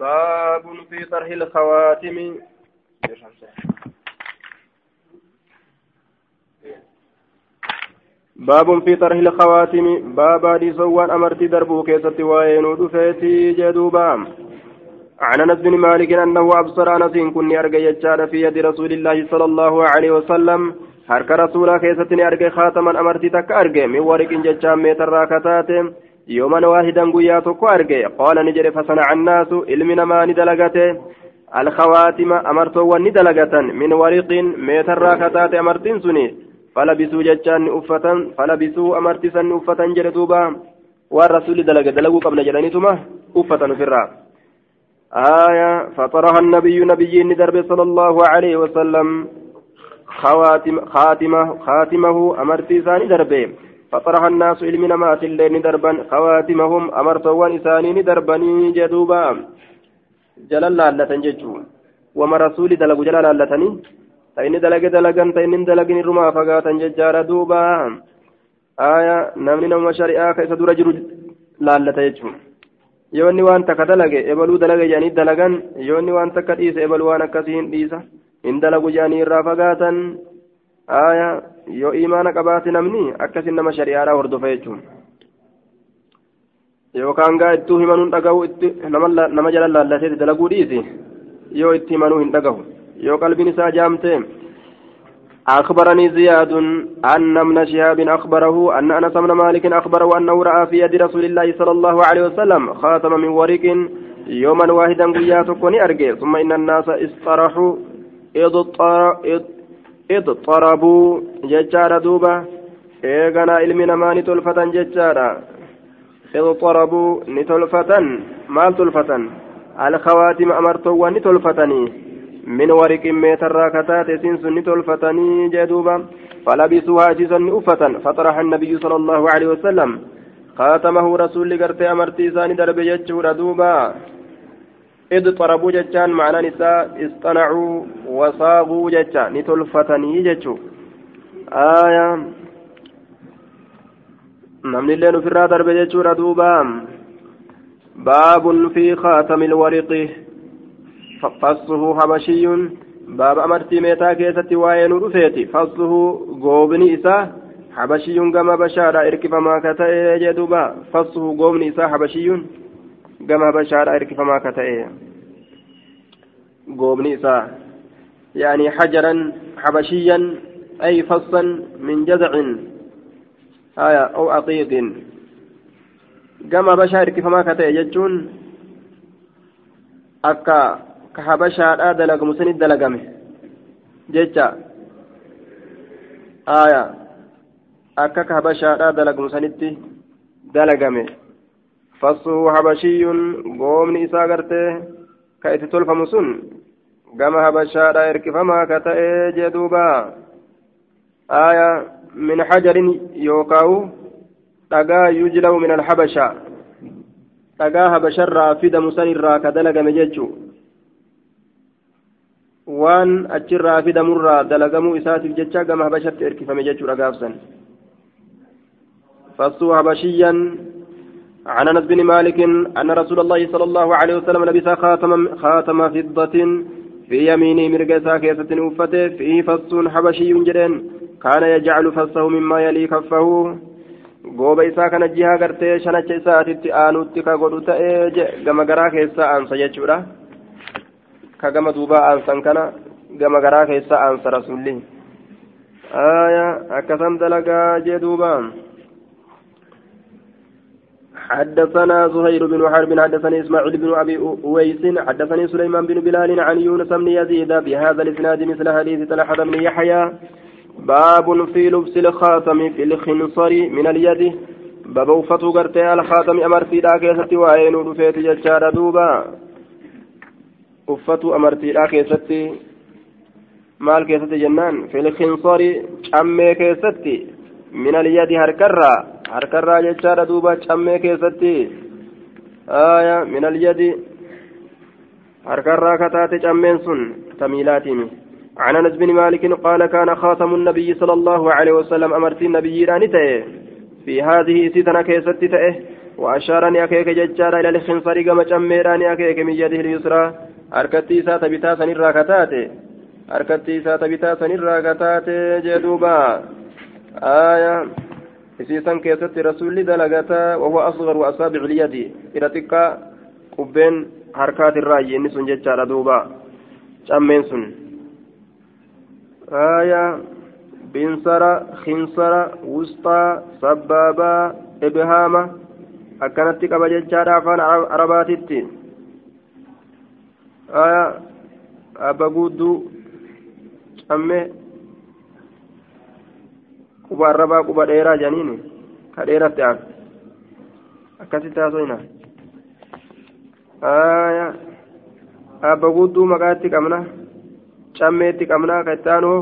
باب في طرح الخواتم. باب في طرح الخواتم. بابا دي سوان أمرتي دربو كيست وين ودفيتي جدوبا. عن أنس بن مالك أنه أبصر أنس كني ارجى في يد رسول الله صلى الله عليه وسلم. harka rasuulaa keessatti ni arge khaataman amartii takka arge min wariqin jechaan meetarraa jedhe fasanaca annaasu ilmi namaa ni dalagate alkhawaatima amartoowwan ni dalagatan min wariqin meetarraa kataate amartiin suni falabisuu jechaan ni uffatan falabisuu amartisan ni uffatan jedhe duuba waan rasuulli dalage dalaguu qabna jedhanituma uffatan ofirraa آية فطرها النبي نبي درب صلى الله عليه وسلم خواتم خاتمه خاتمه أمرتي ثاني فطرح الناس علم نمات الليل دربا خواتمهم أمرتوان ثاني دربني جدوبا. جلال لالة ججو. وما رسولي دلقوا جلال لالتني تأني دلق دلقا تأني دلقني رما فقاتا ججار دوبا. آية نمني نوم شريعة كيس دور جرو لالة ججو. yoonni waan takka dalage ebaluu dalage jedhanii dalagan yoonni waan takka dhiise ebaluu waan akkasiin dhiisa in dalagu jedhanii irraa fagaatan aya yoo imaana qabaate namni akkasin nama shari'aadhaa hordofa jechuun yookaan gaa ittuu himanuun dhagahu nama jala laallatee dalaguu dhiisi yoo itti himanuu hin dhagahu yoo qalbiin isaa jaamte أخبرني زياد أن ابن شهاب أخبره أن أنس بن مالك أخبره أنه رأى في يد رسول الله صلى الله عليه وسلم خاتم من ورق يوما واحدا قياتك وني ثم إن الناس اصطرحوا اضطربوا ججارة دوبا. إيغانا علمي نما نتلفة ججارة اضطربوا نتلفة مال تلفة الخواتم أمرتوا نتلفتني من ورق ميتر كتات سنس نتلفتني جدوبا فلبسوها جزا أفة فطرح النبي صلى الله عليه وسلم. خاتمه رسول قرتي أمرتي ساني درب ججور دوبا. اضطربوا جتان معنى نساء اصطنعوا وصاغوا جتان نتلفتني جتشو آية namni illee ofirraa darbe jechuudha duuba baabun fi khaatami lwariqi fassuhu habashiyyun baaba amartii meetaa keessatti waa'ee nu dhufeeti fassuhu goobni isaa habashiyyun gama habashaadha irkifamaa ka ta'e jee duuba fassuhu goobni isaa habashiyyun gama habashaadha irkifamaa ka ta'e. Goobni isaa يعني حجرا حبشيا أي فصا من جذع آية أو عقيق كما بشار كيف ما كتئ يجون أكا كحبشا دلق مسند دلقمه جيتشا آية أكا كحبشا دلق مسند دلقمه فصه حبشي قوم إسا قرته كأتي تلفم سن قام حبشا إركفما كتئ جدوبا آية من حجر يوكاو dhagaa yujlawu min alhabasha dhagaa habasharraa fidamu san irraa ka dalagame jechuu waan achirraa fidamurraa dalagamuu isaatiif jecha gama habashatti erkifame jechuudha gaafsan فصوا حبشيا عن انس بن مالك ان رسول الله صلى الله عليه وسلم لبس خاتم خاتم فضة في يمينه مرقسا كيسة وفته فيه فص حبشي جدين كان يجعل فصه مما يلي كفه kana jihaa gartee shanacha isaatitti aanutti ka godhu ta'ee gama garaa keessaa aansa jechuudha ka gama duubaa aansan kana gama garaa keessaa aansa rasulli aya akkasam dalagaa jee duubaa حدثنا زهير بن حرب حدثني إسماعيل بن أبي أويس حدثني سليمان بن بلال عن يونس بن يزيد بهذا الإسناد مثل حديث طلحة بن يحيى. باب في لبس الخاتم في الخنصر من اليد. باب وفتو غرتي الخاتم امرتي دا كيستي وين ودفيت جچارا دوبا. وفتو امرتي دا كيستي مال كيستي جنان في الخنصر چمي كيستي من اليد هركرا هركرا جچارا دوبا چمي كيستي آية من اليد هركرا كتاتي چمين سن تميلاتي عن انس بن مالك قال كان خاتم النبي صلى الله عليه وسلم امرت النبي رانته في هذه ستنا كيست تأه وأشار نياكيك ججارا إلى الخنصر كما جميرا نياكيك من يده اليسرى أركتي سات بتا سنرا كتاتي أركتي سات بتا سنرا كتاتي جدوبا آية إسيسا كيست رسول دلغتا وهو أصغر وأصابع اليد إلى تكا قبين حركات الرأي إنسون ججارا دوبا جمين سن آية بنصر خنصر وسطى سبابا إبهامة akkanatti qaba jechaadha afaan arabaatitti. Aya abba guudduu camme quba arrabaa quba dheeraa janiini ka dheeratti aan akkasitti haasoyna aya abba guudduu maqaatti qabna cammeetti qabna ka itti aanoo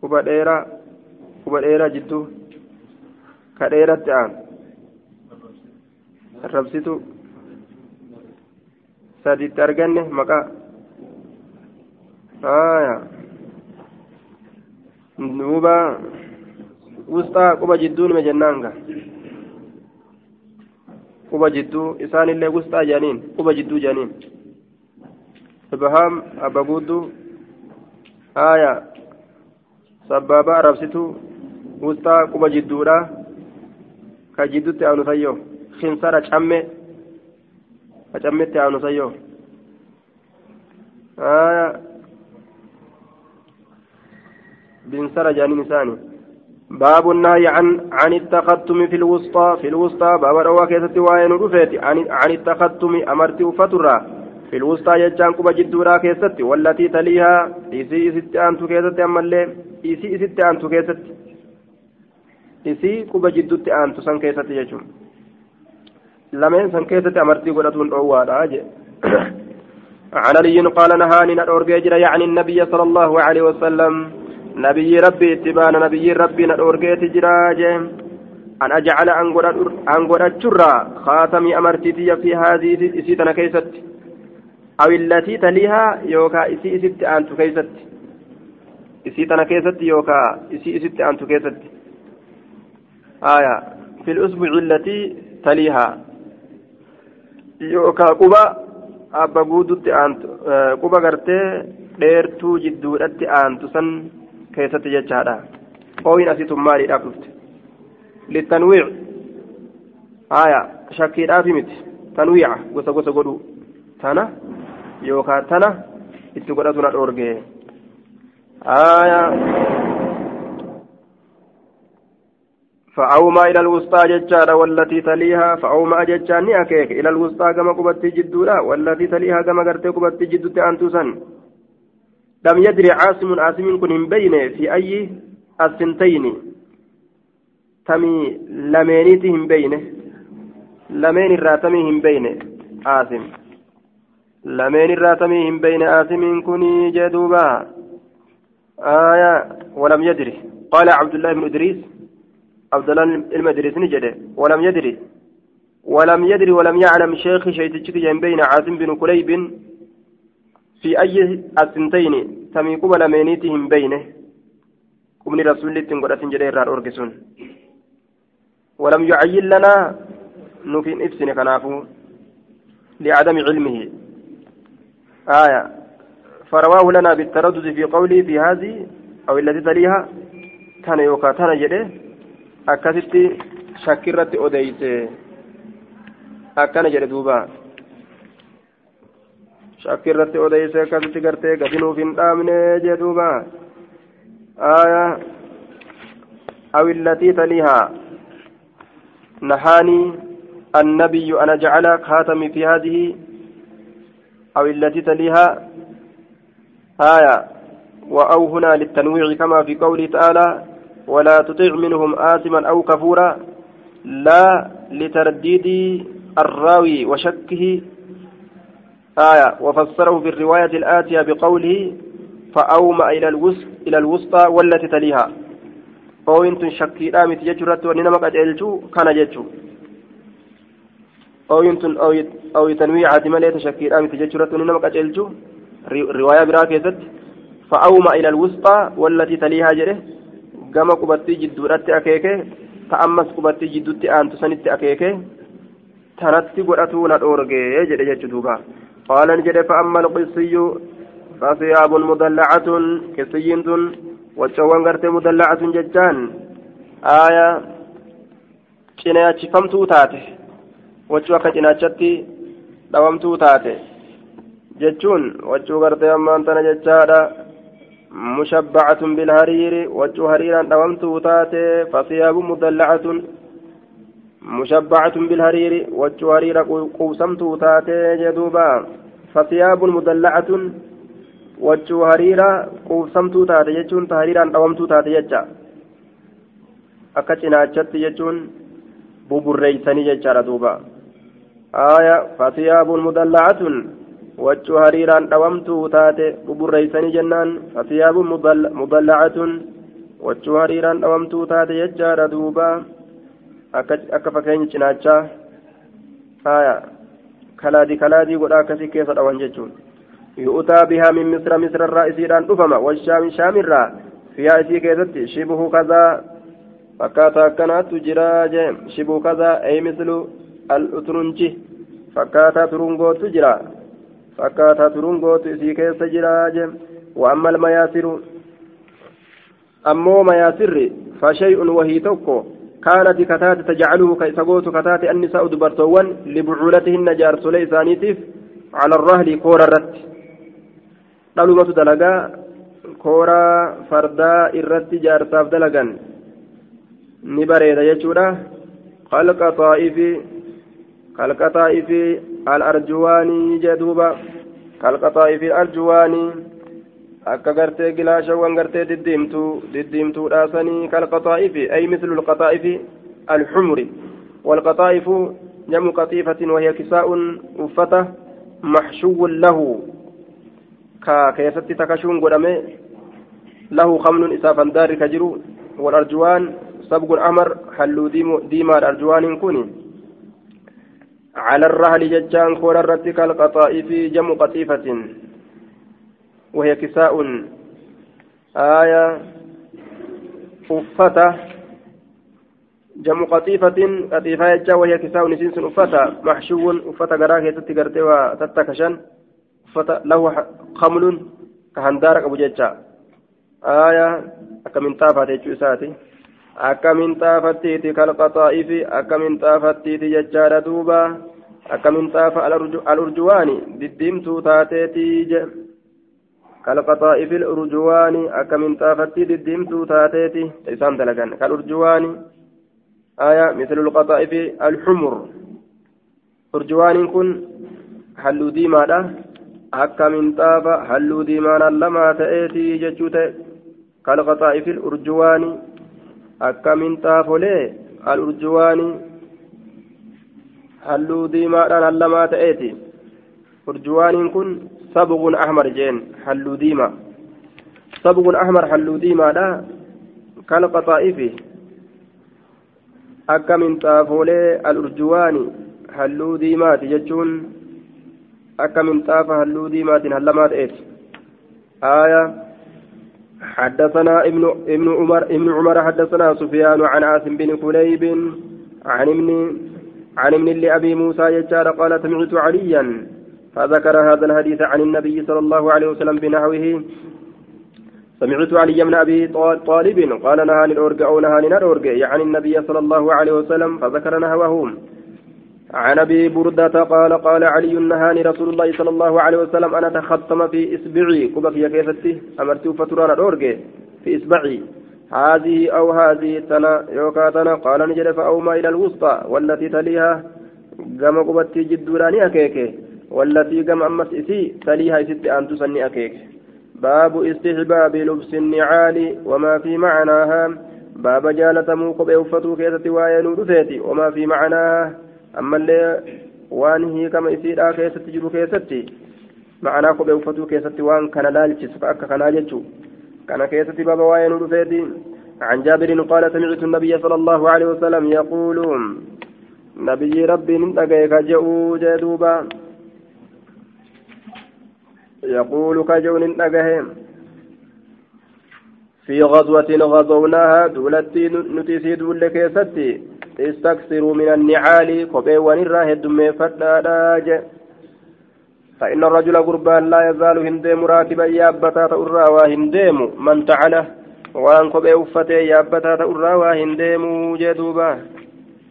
quba dheeraa quba dheeraa jidduu ka dheeratti aan rabsitu saditti arganne maqaa haya duuba wusxaa quba jidduu nime jennaanga quba jidduu isaanillee wusxaa janiin quba jidduu janiin ibhaam abba guudduu haya sabbaaba arabsitu wustaa quba jidduudha ka jiddutti aanu sayyo khinsara camme ka cammetti aanu sayyo binsara jaaniin isaani باب النهي عن عن التختم في الوسطى في الوسطى باب روا كيست وين رفيت عن عن التختم أمرت فترة في الوسطى يجان كوبا جدورا كيست والتي تليها إسي ست أنتو كيست أما اللي isii isitti aantu keessatti isii quba jiddutti aantu san keessatti jechuun san keessatti amartii godhatuun dhoowwaadha jee. عن علي قال نهاني ندور جيجر يعني النبي صلى الله عليه وسلم نبي ربي اتبان نبي ربي ندور جيجر أن أجعل أنقر الجرة خاتمي أمرتي في هذه إسيتنا كيست أو التي تليها يوكا إسي إسيت أنت كيست isii tana keessatti yookaa isii isitti aantu keessatti aya fi lusbuci allatii yookaan quba abba guututti aantu quba gartee dheertuu jidduudhatti aantu san keessatti jechaadha. Ooyin asitu maaliidhaaf dhufte? Littanwiic. Haya shakkiidhaaf miti. Tan tanwiica gosa gosa godhu. Tana? Yookaan tana? Itti godhatu na dhoorgee. Haya. فأومى إلى الوسطى ججارة والتي تليها فأومى ججاني أكيك إلى الوسطى كما قبت جدولا والتي تليها كما قرت قبت جدو أنتوسا لم يدري عاصم عاصم كن بين في أي السنتين تمي لمينيتهم بينه لمين الراتمهم بينه عاصم لمين الراتمهم بين عاصم كن جدوبا آية ولم يدري قال عبد الله بن إدريس عبد الله المدرس نجده ولم يدري. ولم يدري ولم يعلم شيخ شيء بين عاصم بن كليب في أي السنتين تمي قبل مينيتهم بينه. قمني رسول الله تنقل تنجري أرقسون ولم يعين لنا نفين إفسن كنافو لعدم علمه. آية. فرواه لنا بالتردد في قوله في هذه أو التي تليها. تانا يوكا تانا جده أكثت شكرت أديت أكنا جده دوبا شكرت أديت أكثت قرتي قدنو في الآمن جدوبا آية أو التي تليها نهاني النبي أن أجعل خاتمي في هذه أو التي تليها آية وأو هنا للتنويع كما في قوله تعالى ولا تطع منهم آثما أو كفورا لا لترديد الراوي وشكه. آية وفسره في الرواية الآتية بقوله فأومأ إلى الوسط إلى الوسطى والتي تليها. أو إنتم شكي آمت يجرت ونما قد ألجو كان يجو أو إنتم أو أو تنويع مليت شكي آمت يجرت ونما قد ألجو biraa keessatti فأومى إلى الوسطى والتي تليها جره قام قبتي جدورات أكيكي تأمس قبتي جدوت أنت سنت أكيكي تنتي قرأتون الأورجي يجد يجدوبا قال نجد فأما القصي فثياب مدلعة كسينت وشوان قرت مدلعة ججان آية cinaachifamtuu taate. Wachuu akka cinaachatti dhawamtuu taate. Jechuun wachuu gartee ammaan jechaadha. Bilhariiri wachuu hariiraan dhawamtuu taate fasiyaabu mudallacatun mushabbacatun bilhariiri wachuu hariira quubsamtuu taate jedhuuba fasiyaabun mudallacatun wachuu hariira quubsamtuu taate jechuun ta hariiraan dhawamtuu taate jecha akka cinaachatti jechuun buburreeysanii jechaadha duuba aya fasiyaabun mudallacatun hariiraan dhawamtuu taate buburreeysanii jennaan fasiyaabun mudallacatun wachuu hariiraan dhawamtuu taate jechaadha duuba akka fakkeenya cinaachaa aya kalaadii kalaadii godha akkasii keessa dhawan jechuun يؤتى بها من مصر مصر الرئيسي الآن أفما والشام شام الرا فيها إسي كيست شبه كذا فكاتا كانت تجرى شبه كذا أي مثل الأترنج فكاتا ترنغو تجرى فكاتا ترنغو إسي كيس جرى وأما المياسر أمو مياسر فشيء وهي توكو كانت كتات تجعله كيسقوت كتات النساء دبرتوان لبعولتهن جارس ليسانيتف على الرهل كور الرت dhalumatu dalagaa kooraa fardaa irratti jaarsaaf dalagan ni bareeda jechuudha. Kalqa xaa'ifi kalqa xaa'ifi al-arjuwaanii jedhuuba kalqa xaa'ifi arjuwaanii akka gartee gilaashawwan gartee diddiimtuu diddiimtuudhaasanii kalqaxaa'ifi ay mislu lqaxaa'ifi alxumri والقطائف جمع قطيفة وهي كساء أفته محشو له takashuun godhame lahu kamnuun isaa fandaarri ka jiru walarjuwaan sabgun amar halluu diimaadha arjuwaaniin kun على الرهل ججان كون الرد كالقطائف جمع قطيفة. وهي كساء. آية أفتة جمع قطيفة. قطيفة جا وهي كساء. نسينس أفتة محشو أفتة قراك يتتقرتي وتتكشن. له خمل كهندارك أبو ججا. آية أكمن akkamiin xaafattiiti kalqa xaa'ifi akkamiin xaafattiiti jechaadha duuba. Akkamiin xaafa alurjuwaani diddiimtuu taateetii je. Kalqa xaa'ifi alurjuwaani akkamiin xaafattii diddiimtuu taateeti. Isaan dalagan. Kalurjuwaani aya mislu lqaxaa'ifi alxumur urjuwaaniin kun halluu diimaadha. Akka minxaafa halluu diimaanaan lamaa ta'eetii jechuu ta'e. Kalqaxaa'ifi alurjuwaani akka minxaafolee al urjuwaani halluu diimaadhaan lamaa ta'eeti urjuwaaniin kun sabquun ahmar jeen halluu diimaa sabquun ahmar halluu diimaadha kalqaxaa'ifi akka minxaafolee al urjuwaani halluu diimaati jechuun akka minxaafa halluu diimaatiin hallamaa ta'eeti آية حدثنا ابن ابن عمر ابن عمر حدثنا سفيان عن عاصم بن كليب عن ابن عن ابن لأبي موسى يجار قال سمعت عليا فذكر هذا الحديث عن النبي صلى الله عليه وسلم بنحوه. سمعت علي بن أبي طالب قال نهاني الأورج أو نهاني الأورج يعني النبي صلى الله عليه وسلم فذكر نهوه عن أبي بردة قال قال علي نهاني رسول الله صلى الله عليه وسلم ان اتختم في إصبعي. قبك يا كيفتي امرت فترانا دورجي في إصبعي. هذه أو هذه تنا يوكا تنا. قال نجد فاوما إلى الوسطى والتي تليها قام قبتي جدوراني اكيكي والتي قام أمس إسي تليها ست ان تسني أكيك. باب استحباب لبس النعال وما في معناها. باب جالتمو قبئ فتو كيستي وين وما في معناها. Ammallee waan hiikama isiidhaa keessatti jiru keessatti ma'anaa kophee uffatuu keessatti waan kana laalchisu akka kanaa jechuu kana keessatti baba waa'ee nu dhufeeti عن جابر قال سمعت النبي صلى الله عليه وسلم يقول نبي ربي نتقيك جاءوا جدوبا يقول كجون نتقه في غزوة غزوناها دولتي نتيسي دول كيستي استكثروا من النعال كوبي ونرى هدمي فتاراج فإن الرجل قربان لا يزال هنديم راكبا يابتا تأرى وهنديم من تعله وان كوبي أفتي يابتا تأرى وهنديم جدوبا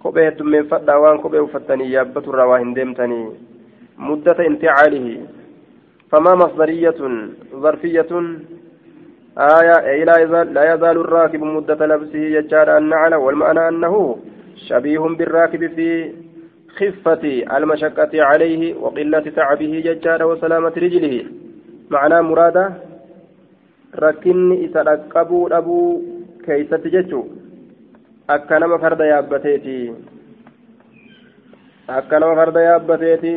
كوبي هدمي فتا وان كوبي أفتني يابتا تأرى وهنديمتني مدة انتعاله. فما مصدرية ظرفية. آية أي لا يزال, لا يزال الراكب مدة لبسه يجار النعل والمعنى أنه شبيه بالراكب في خفة المشقة عليه وقلة تعبه ججار وسلامة رجله. معنى مرادة ركن إسرقبوا أبو كيست ججو. أكنما فرد يابتيتي. أكنما فرد يابتيتي.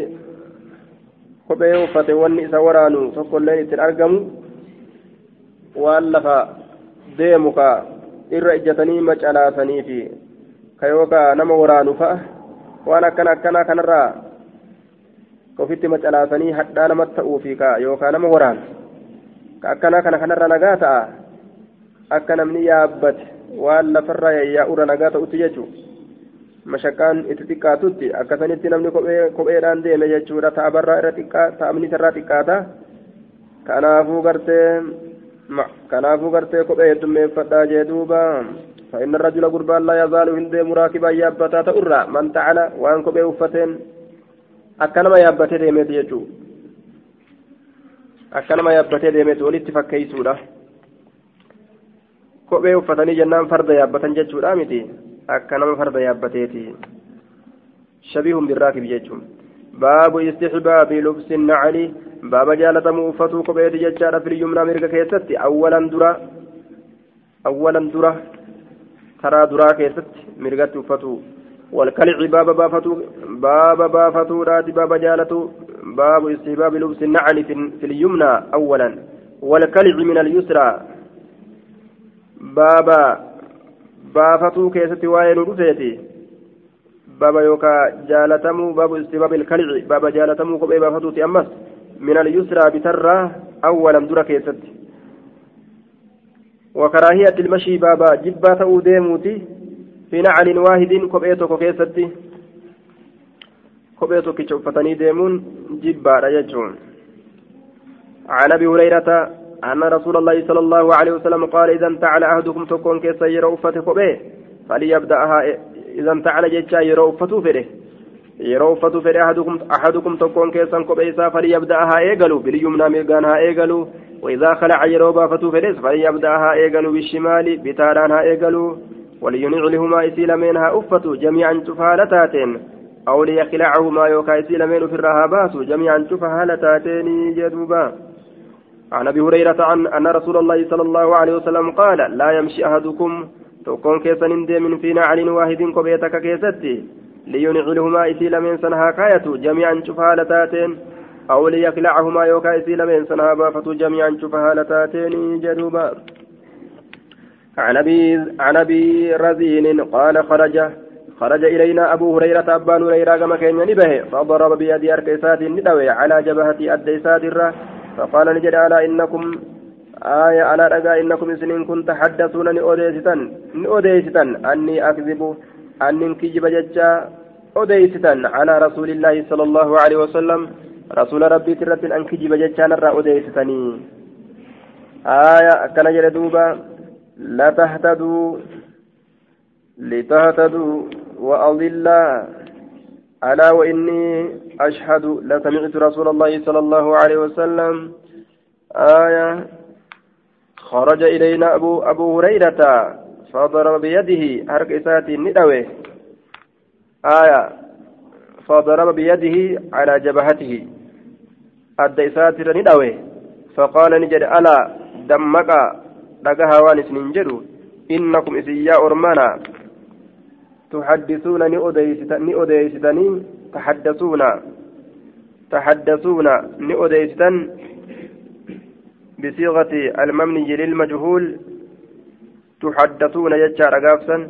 kophee uffate wanni isa waraanu tokkolleen ittiin argamu waan lafa deemu ka irra ijjatanii macalaasanii ka yookaa nama waraanu fa'a. Waan akkana akkanaa kanarraa ofitti macalaasanii hadhaa namatti ta'uu fi ka yookaa nama waraanu. Ka akkanaa kana kanarra nagaa ta'a. Akka namni yaabbate waan lafarraa yayyaa'urra nagaa ta'utti jechuudha. mashaqaan itti xiqqaatutti akkasanitti namni kopheedhaan deeme jechuudha. Ta'abarraa irra xiqqaa ta'amni irraa xiqqaata. Kanaafuu gartee kanaafuu gartee kophee heddummeeffadhaa jee duuba فإن الرجل قربان لا يزال هندي مراكبا يابتا تأرى من تعالى وأن كبه وفتين أكنما يابتا ديمت يجو أكنما يابتا ديمت ولت فكيسولا كبه وفتني جنان فرد يابتا ججو متي akka nama farda yaabbateeti shabiihun birraakib jechuun baabu istixbaabi lubsi nacali baaba jaalatamuu uffatuu kopheeti jechaadha filyumnaa mirga keessatti awwalan dura awwalan dura karaa duraa keessatti mirgatti uffatuu والكلع باب بافتو باب بافتو راتي باب جالتو باب استحباب لبس النعل في اليمنى أولا والكلع من اليسرى باب baafatuu keessatti waa'ee nu dhufeeti baba yookaa jaalatamuu babu istibaab ilkalci baba jaalatamuu kophee baafatuuti ammas min alyusraa bitarraa awwalan dura keessatti وكراهية المشي بابا جبا تأو ديموتي في نعل واحد كوبيتو كيستي كوبيتو كيشوفتني ديمون جبا رججون. عن أبي هريرة أن رسول الله صلى الله عليه وسلم قال إذا انتعل أحدكم تكون كيس يرى أفته به فليبدأها إذا انتعل جيتشا يرى أفته فره yeroo uffatu fedhe ahadukum tokkoon keessan kophee isaa falyabda'ahaa eegalu bilyumnaa وإذا خلع يرو بافته فليس فليبدأها إيقلوا بالشمال بتاران إيقلوا ولينعلهما إسيل منها أفتوا جميعا تفالتاتين أو ليخلعهما يوكا إسيل من في الرهابات جميعا تفالتاتين جدوبا عن أبي هريرة عن أن رسول الله صلى الله عليه وسلم قال لا يمشي أحدكم تكون كيسا من في نعل واحد كبيتك كيستي لينعلهما اسيل من سنها كاية جميعا شفالتاتين أو ليخلعهما يوكا إسيل من سنها بافة جميعا شفالتاتين جنوبا عن أبي عن أبي رزين قال خرج خرج إلينا أبو هريرة أبان هريرة كما كان نبه فضرب بيدي أركيسات ندوي على جبهة أديسات الره فقال نجد على إنكم آية على رجاء إنكم سنين كنت تحدثون نؤديستن نؤديستن أني أكذب أني كجب ججا أديستن على رسول الله صلى الله عليه وسلم. رسول ربي ترت أن كجب ججا نرى أديستني آية كان جلدوبا لا تهتدوا لتهتدوا وأضل. ألا وإني أشهد لسمعت رسول الله صلى الله عليه وسلم. آية خرج إلينا أبو, أبو هريرة فضرب بيده حرك إساتي ندوي آية فضرب بيده على جبهته. أدى إساتي ندوي فقال نجد ألا دمك لقها وانس ننجدو إنكم إسيا أرمانا تحدثون نؤديستني تحدثون تحدثون نؤديستن بصيغة الممني للمجهول تحدثون يجار قافسا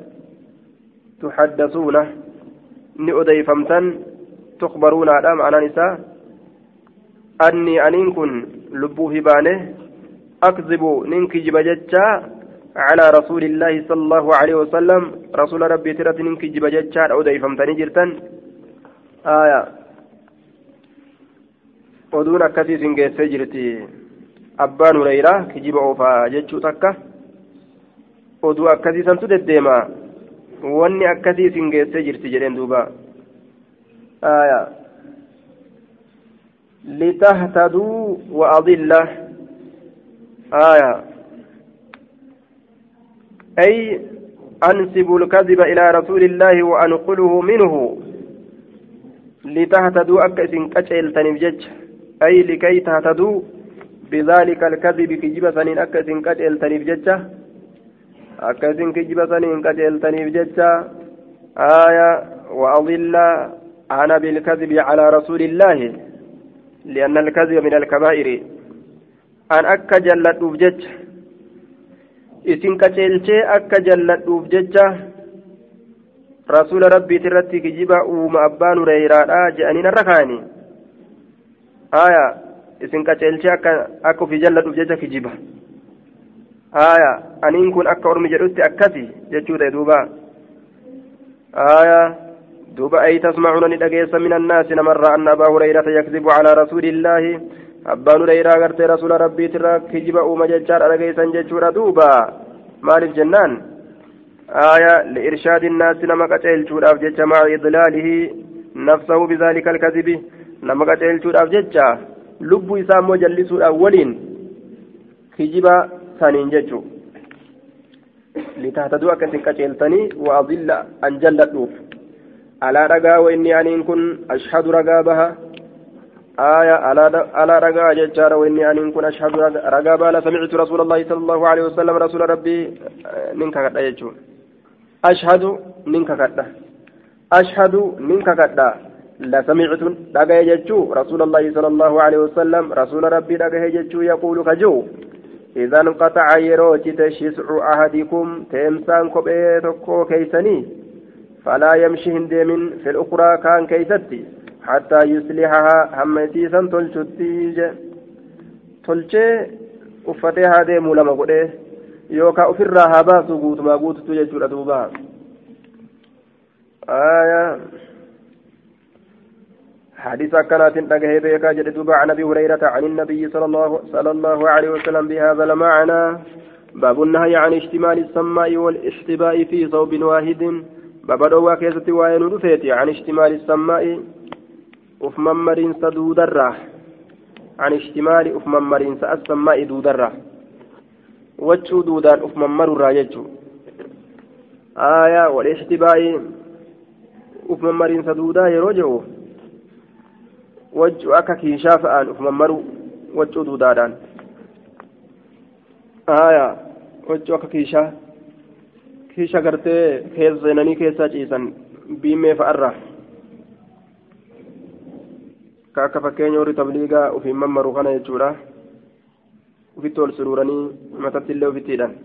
تحدثون نؤديفمتن تخبرون على معنى نساء أني أنين كن لبوه بانه أكذب ننكجب ججا على رسول الله صلى الله عليه وسلم رسول ربي ترى كجب جتشار أو ديفمتني جرتن آية akkasii sin geessee jirti abbaan hureyraa kijiba oofaa jechuu takka oduu akkasii santu deddeema wanni akkasii sin geessee jirti jedheen duuba aya wa adilla aya أي أنسب الكذب إلى رسول الله وأنقله منه. لتهتدوا أكس كتشيل تنبجج أي لكي تهتدوا بذلك الكذب كجب سنين أكس كتشيل تنبجج أكس كجب سنين كتشيل تنبجج آية. وأضل أنا بالكذب على رسول الله. لأن الكذب من الكبائر أن أكجل الأبجج isin qaceelchee akka jalladhuuf jecha rasuula rabbiit irratti kijiba uuma abbaan hureyraadha je'anii narra kaani aya isin qaceelchee akka akka ofii jalladhuuf jecha kijiba aya aniin kun akka ormi jedhutti akkasi jechuu ta'e duuba aya duuba ay tasmacuuna ni dhageessa min annaasi namarraa anna abaa hureyrata yakzibu calaa rasuuli illaahi abbaan hureyraa gartee rasuula rabbiitirra kijiba uuma jechaadha dhageessan jechuudha duuba maaliif jennaan آية لإرشاد الناس نما قتل شوداف جتشا مع إضلاله نفسه بذلك الكذب نما قتل شوداف جتشا لب إسام مجلس الأولين كجبا ثانين جتشو لتهتدوا أكسن قتلتني وأضل أن جلت على رقا وإني أن كن أشهد رقا بها آية على رقا ججار وإني أن كن أشهد رقا بها سمعت رسول الله صلى الله عليه وسلم رسول ربي منك قد يجون أشهد منك قد أشهد منك قد لسمعت رقا يجو رسول الله صلى الله عليه وسلم رسول ربي رقا يجو يقول كجو إذا انقطع يروتي شسع أحدكم تيمسان كبيتكو كيسني فلا يمشي هندم في الأخرى كان كيستي حتى يصلحها هم سيسا تلشتي تلشي uffatee deemuu lama godhee yookaan ofirraa haa baasu guutumaa guututu jechuudha duuba حديث كانت نجاه بيكا جد عن أبي هريرة عن النبي صلى الله صلى الله عليه وسلم بهذا المعنى. باب النهي عن اشتمال السماء والاشتباء في صوب واحد. باب دوا كيستي وين رفيتي عن اشتمال السماء uf mammariinsa duudarraa عن اشتمال uf mammariinsa السماء duudarraa wachuu duudaan uf mammarurraa jechuu aayaa walishtibaa'ii uf mammariinsa duudaa yeroo jedhu wachuu akka kiishaa fa'aan uf mammaru wachuu duudaadhaan aayaa wachuu akka kiisha gartee seenanii keessaa ciisan biimee fa'arraa ka akka fakkeenya warri tabliigaa ufiin mammaru kana jechuudha ufitti ol suruuranii matatti illee ufittiidhaan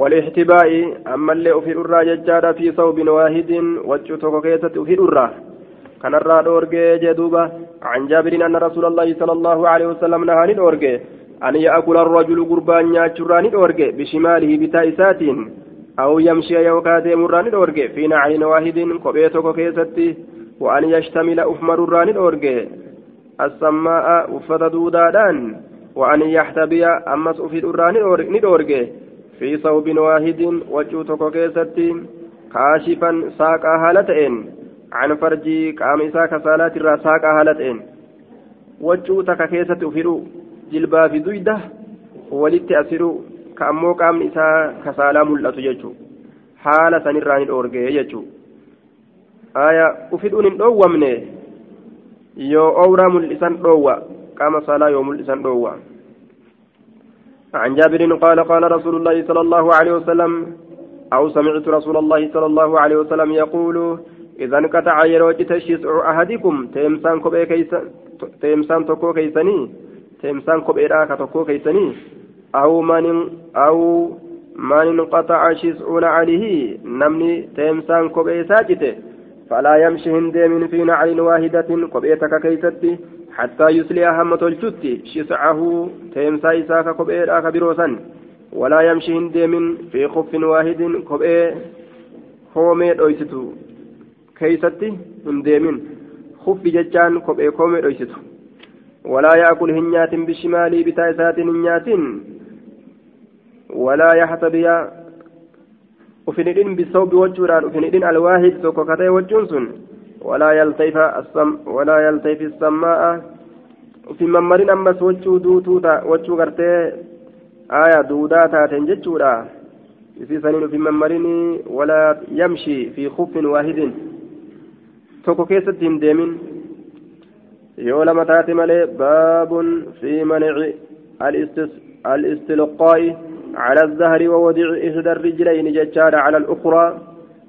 والاحتباء أما اللي أفيد الرا ججارة في صوب واحد وجهته كيسة أفيد الرا كان الرا دورجي جدوبة عن جابر أن رسول الله صلى الله عليه وسلم نهى دورجي أن يأكل الرجل قربان ياتشراني دورجي بشماله بتائسات أو يمشي يوكاتي مراني دورجي في نعل واحد كبيتك كيستي وأن يشتمل أفمر الران الأورجي السماء أفت دودادان وأن يحتبي أمس أفيد الران الأورجي في صوب واحد وجوتك كيستي كاشفا ساقا هالتين عن فرجي قامسا كسالات الرا ساقا هالتين وجوتك كيستي أفيدو جلبا في دويدة ولت أسيرو كأمو قام إسا كسالا ملأت ججو حالة نران الأورجي ججو aya ufidhuun hin dhoowwamne? Yoo owraa mul'isan dhoowwa. Qaama saalaa yoo mul'isan dhoowwa. عن جابر قال قال رسول الله صلى الله عليه وسلم أو سمعت رسول الله صلى الله عليه وسلم يقول إذا انقطع يروج شسع أحدكم تيمسان تيمسان تكو كيسني تيمسان كوبي راكا تكو كيسني أو من أو من انقطع شسع عليه نمني تيمسان كوبي ساجته فلا يمشي هندم في نعل واحدة قبيتك كيستي حتى يسلي هم تلشتي شسعه تيمسا إساك كبئي راك بروسا ولا يمشي هندم في خف واحد كبئي كومي دويستو كيستي هندم خف ججان كبئي كومي دويستو ولا يأكل هنيات بشمالي بتايسات هنيات ولا يحتبي wachuudhaan ufinidhin alwaahid tokko katee wachuun sun walaa yaltayfa assam walaa yaltayfi samma'a ufin mammarin ammas wachuu duutuu wachuu gartee aya duudaa taateen jechuudha isiisaniin ufin mammarin walaa yamshi fi kuffin waahidin tokko keessatti hin deemin yoo lama taate malee baabun fi manici al-istilqaa'i على الظهر ووضع إحدى الرجلين ججار على الأخرى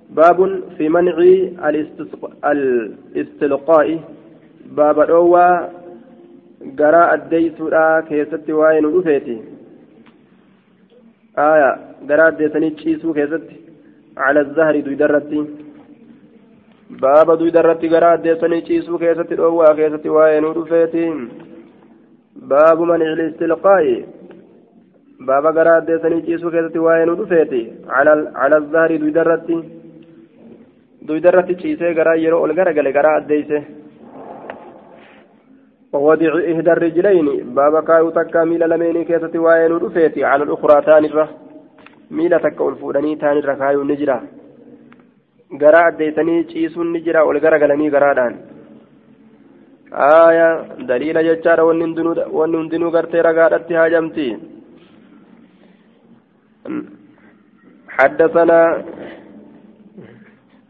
باب في منع الاستلقاء باب الأوى قراء الديس كيست وين أفيتي آية قراء الديسني تشيسو كيست على الظهر دويدرتي باب دويدرتي قراء الديسني تشيسو كيست الأوى كيست وين أفيتي باب منع الاستلقاء baaba garaa addeessanii ciisuu keessatti waa'ee nu dhufeeti. Cala zahri duydarratti duydarratti ciisee garaa yeroo ol garagale garaa addeeyse. ووضع إحدى الرجلين بابا كايو تكا ميلا لميني كيستي واين ودفيتي على الأخرى تانرة ميلا تكا الفوداني تانرة كايو نجرة غرا أديتني تشيسون نجرة والغرا غلني غرادان آية دليل ججارة ونندنو غرتي رغادتي هاجمتي حدثنا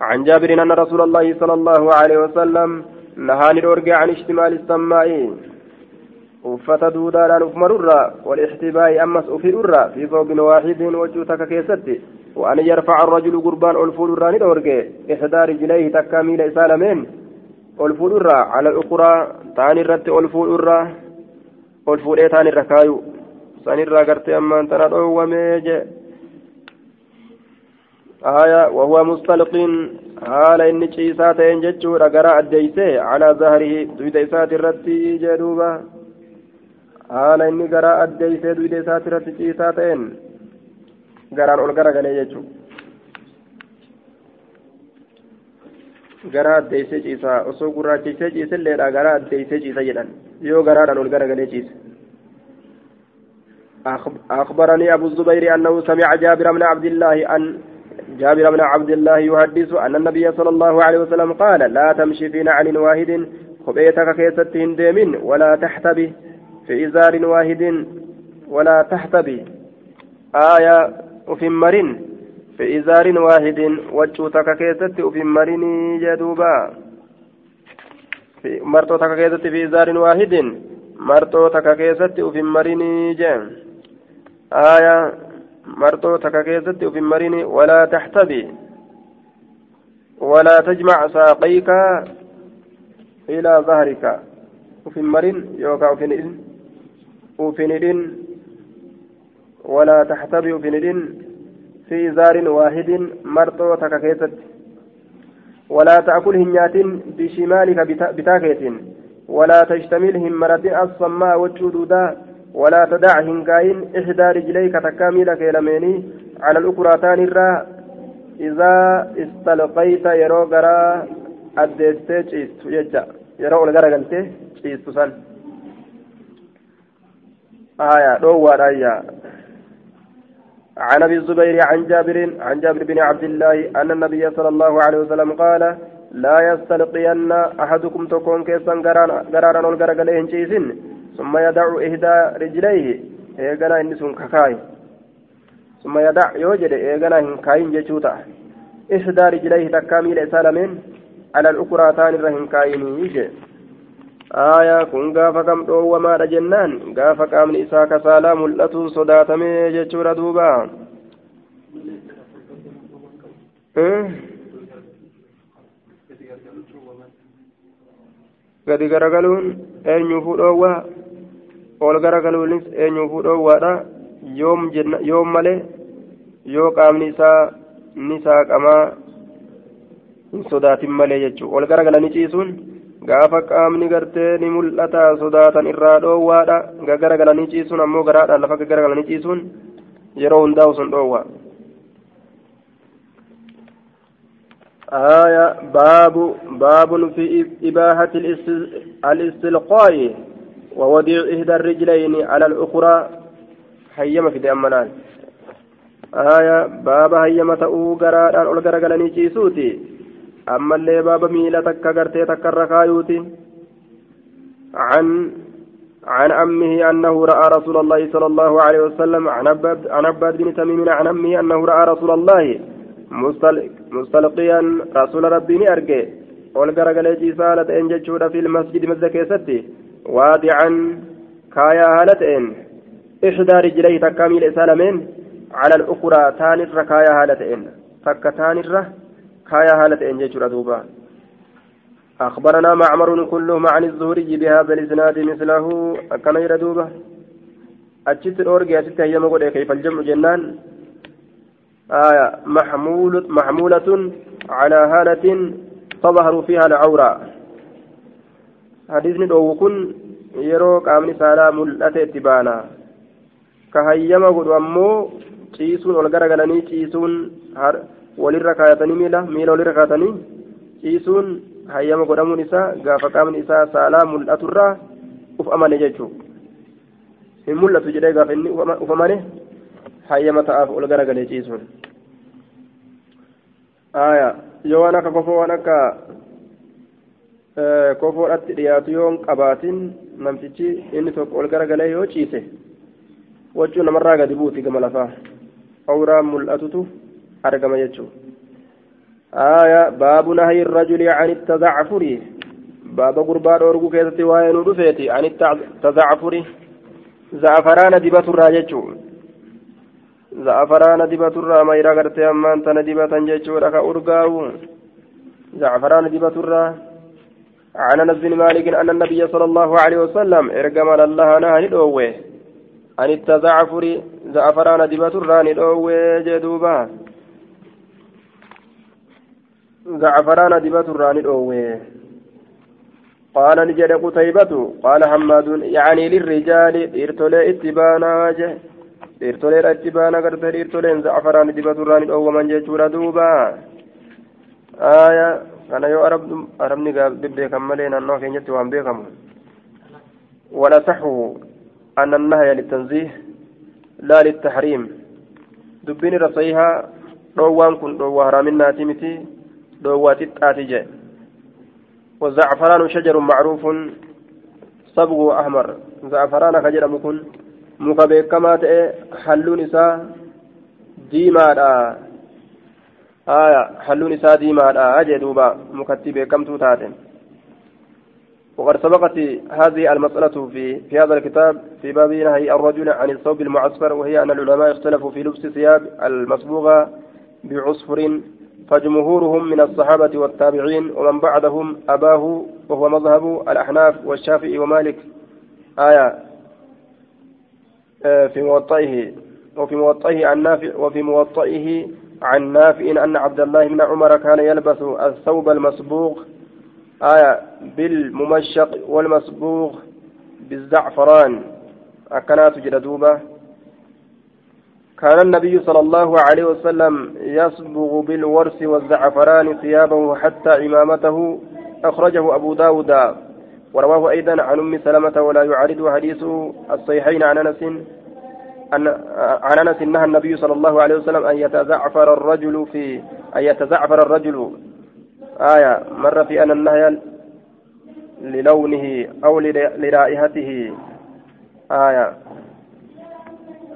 عن جابر أن رسول الله صلى الله عليه وسلم نهاني الأرجع عن اشتمال السماء uffata duudaadhaan uf marurraa walixtibaa'i ammas ufirurraa fi soobin waaxidin wajjuu takka keessatti وأن يرفع الرجل قربان ألفول الراني دورجي إحدى رجليه تكا ميل إسالمين ألفول الرا. على الأخرى تاني الرت ألفول الرا. ألفول إيه تاني الركايو sanirraa gartee ammaan tana dhoowwamee jee آية وهو مستلق. حال إن عيسى تين جتشو رقرا أديسي على ظهره دويد إسات الرتي جدوبا حال إن قرا أديسي دويد إسات الرتي عيسى قلي جتشو قرا أديسي عيسى أصو قرا عيسى عيسى اللي قرا أديسي عيسى جدان يو قرا أول قرا قلي عيسى أخبرني أبو الزبير أنه سمع جابر بن عبد الله أن جابر بن عبد الله يحدث أن النبي صلى الله عليه وسلم قال لا تمشي في نعل واحد خبيتك كيست هندم ولا تحتبي في إزار واحد ولا تحتبي آية وفي مرن في إزار واحد وجوتك كيست وفي مرن جدوبا في مرتوتك كيست في إزار واحد مرتوتك كيست وفي مرن جدوبا آية مرتو تكاكيزت وفي المرين ولا تحتبي ولا تجمع ساقيك إلى ظهرك وفي المرين يوكا وفي ندين وفي ندين ولا تحتبي وفي ندين في زار واحد مرتو تكاكيزت ولا تأكل هنيات بشمالك بتاكيت. ولا تشتمل همرة الصماء والجدودا ولا تدع هنكاين إحدى رجليك تكامل كيلميني على الأخرى تانرا إذا استلقيت يرو غرا أديستي يجا. يرو الغرا قلتي تشيست سن آية روى آية. عن أبي الزبير عن جابر عن جابر بن عبد الله أن النبي صلى الله عليه وسلم قال لا يستلقين أحدكم تكون كيسا غرانا والغرقلين شيسن ثم يدع إحدى رجليه إني سن ككاي. ثم يدع يوجد إيغانا هنكاين جيشوتا. إحدى رجليه تكامل إسالمين على الأخرى تاني رهنكاين يجي. آية كن غافا كم وما جنان غافا كامل إساك سالا ملأتو صداتمي جيشورا دوبا gadi garagaluun eenyuufuu dhoowwaa ol garagaluunis eenyuufuu dhoowwaadha yoom malee yoo qaamni isaa ni saaqamaa hin sodaatin malee jechuudha ol garagalanii ciisuun gaafa qaamni gartee ni mul'ata sodaatan irraa dhoowwaadha gaggara galanii ciisuun ammoo garaadhaan lafa gaggara galanii ciisuun yeroo hundaa'u sun dhoowwa آية باب باب في إباحة الاستلقاء ووضع إحدى الرجلين على الأخرى هيما في دأمنان آية باب هيما تأو قراران أول قرقلني جيسوتي اللي باب ميلة تكا قرتي تكا الركايوتي عن عن أمه أنه رأى رسول الله صلى الله عليه وسلم عن عباد بن تميم عن أمه أنه رأى رسول الله مستلقيا رسول ربي أرجع والقرقل جيسالة إن جتشورا في المسجد مزكيستي وادعا كايا هالتين إحدى رجليه تكامل سالمين على الأخرى تانر كايا هالتين تك كايا هالتين جتشورا دوبا. أخبرنا معمر كلهم عن الزهري بهذا الإسناد مثله. كما يردوبه أجت الأورجي أجت هي مقول كيف الجمع جنان؟ آية. محمولة محمولة على هالة تظهر فيها العورة. حديث ندعو كن yeroo qaamni saalaa mul'ate itti baana ka hayyama godhu ammoo ciisuun ol walirra kaayatanii miila miila walirra kaayatanii ciisuun hayyama godhamuun isaa gaafa qaamni isaa saalaa mul'aturraa uf amane jechuudha hin mul'atu jedhee gaafa inni uf amane hayyama ta'aaf ol garagalee ciisuun. yoo waan akka kofoo waan akka kofoodhatti dhiyaatu yoo hin qabaatin namtichi inni tokko ol garagalee yoo ciise wachuu namarraa gadi buuti gama lafaa awraan mul'atutu argama jechuudha. آية باب نهي الرجل عن التزعفر باب قربان أورغو كيستي وين ودفيتي عن التزعفر زعفران دبة الراجج زعفران دبة الرا ما يرغرت أما أنت ندبة جيتشو لك أرغاو زعفران دبة الرا عن انس بن مالك ان النبي صلى الله عليه وسلم ارجم الله نهى ندوه عن التزعفر زعفران دبة الرا ندوه جدوبا زعفران دبة الراني الأوي قال نجد قتيبة قال حماد يعني للرجال إرتولي اتبانا وجه. إرتولي اتبانا قرت إرتولين زعفران دبة الراني الأوي من جيشورا دوبا. آية أنا يو أرب أربني قال دبي كمالين أنه كين جت وان بيكم ولا صحو أن النهي للتنزيه لا للتحريم. دبيني رصيها روان كن روى هرامنا تيمتي dhoowwaati xaati jee والزعفران شجر معروف. صبغه أحمر. زعفران كجر مكن. مكبيك كما تأي حلون ديما آية حلون إساء ديما أجي دوبا. مكتبه كم توتاتن وقد سبقت هذه المسألة في في هذا الكتاب في باب نهي الرجل عن الثوب المعصفر وهي أن العلماء اختلفوا في لبس ثياب المصبوغة بعصفر فجمهورهم من الصحابة والتابعين ومن بعدهم أباه وهو مذهب الأحناف والشافعي ومالك. آية آه، في موطئه وفي موطئه عن نافع وفي موطئه عن نافع أن عبد الله بن عمر كان يلبس الثوب المصبوغ آية بالممشق والمصبوغ بالزعفران. أكنات جلدوبة. كان النبي صلى الله عليه وسلم يصبغ بالورس والزعفران ثيابه حتى عمامته أخرجه أبو داود. ورواه أيضا عن أم سلمة ولا يعارض حديث الصحيحين عن أنس أن عن أنس نهى النبي صلى الله عليه وسلم أن يتزعفر الرجل في أن يتزعفر الرجل. آية مر في أن النهي للونه أو لرائحته. آية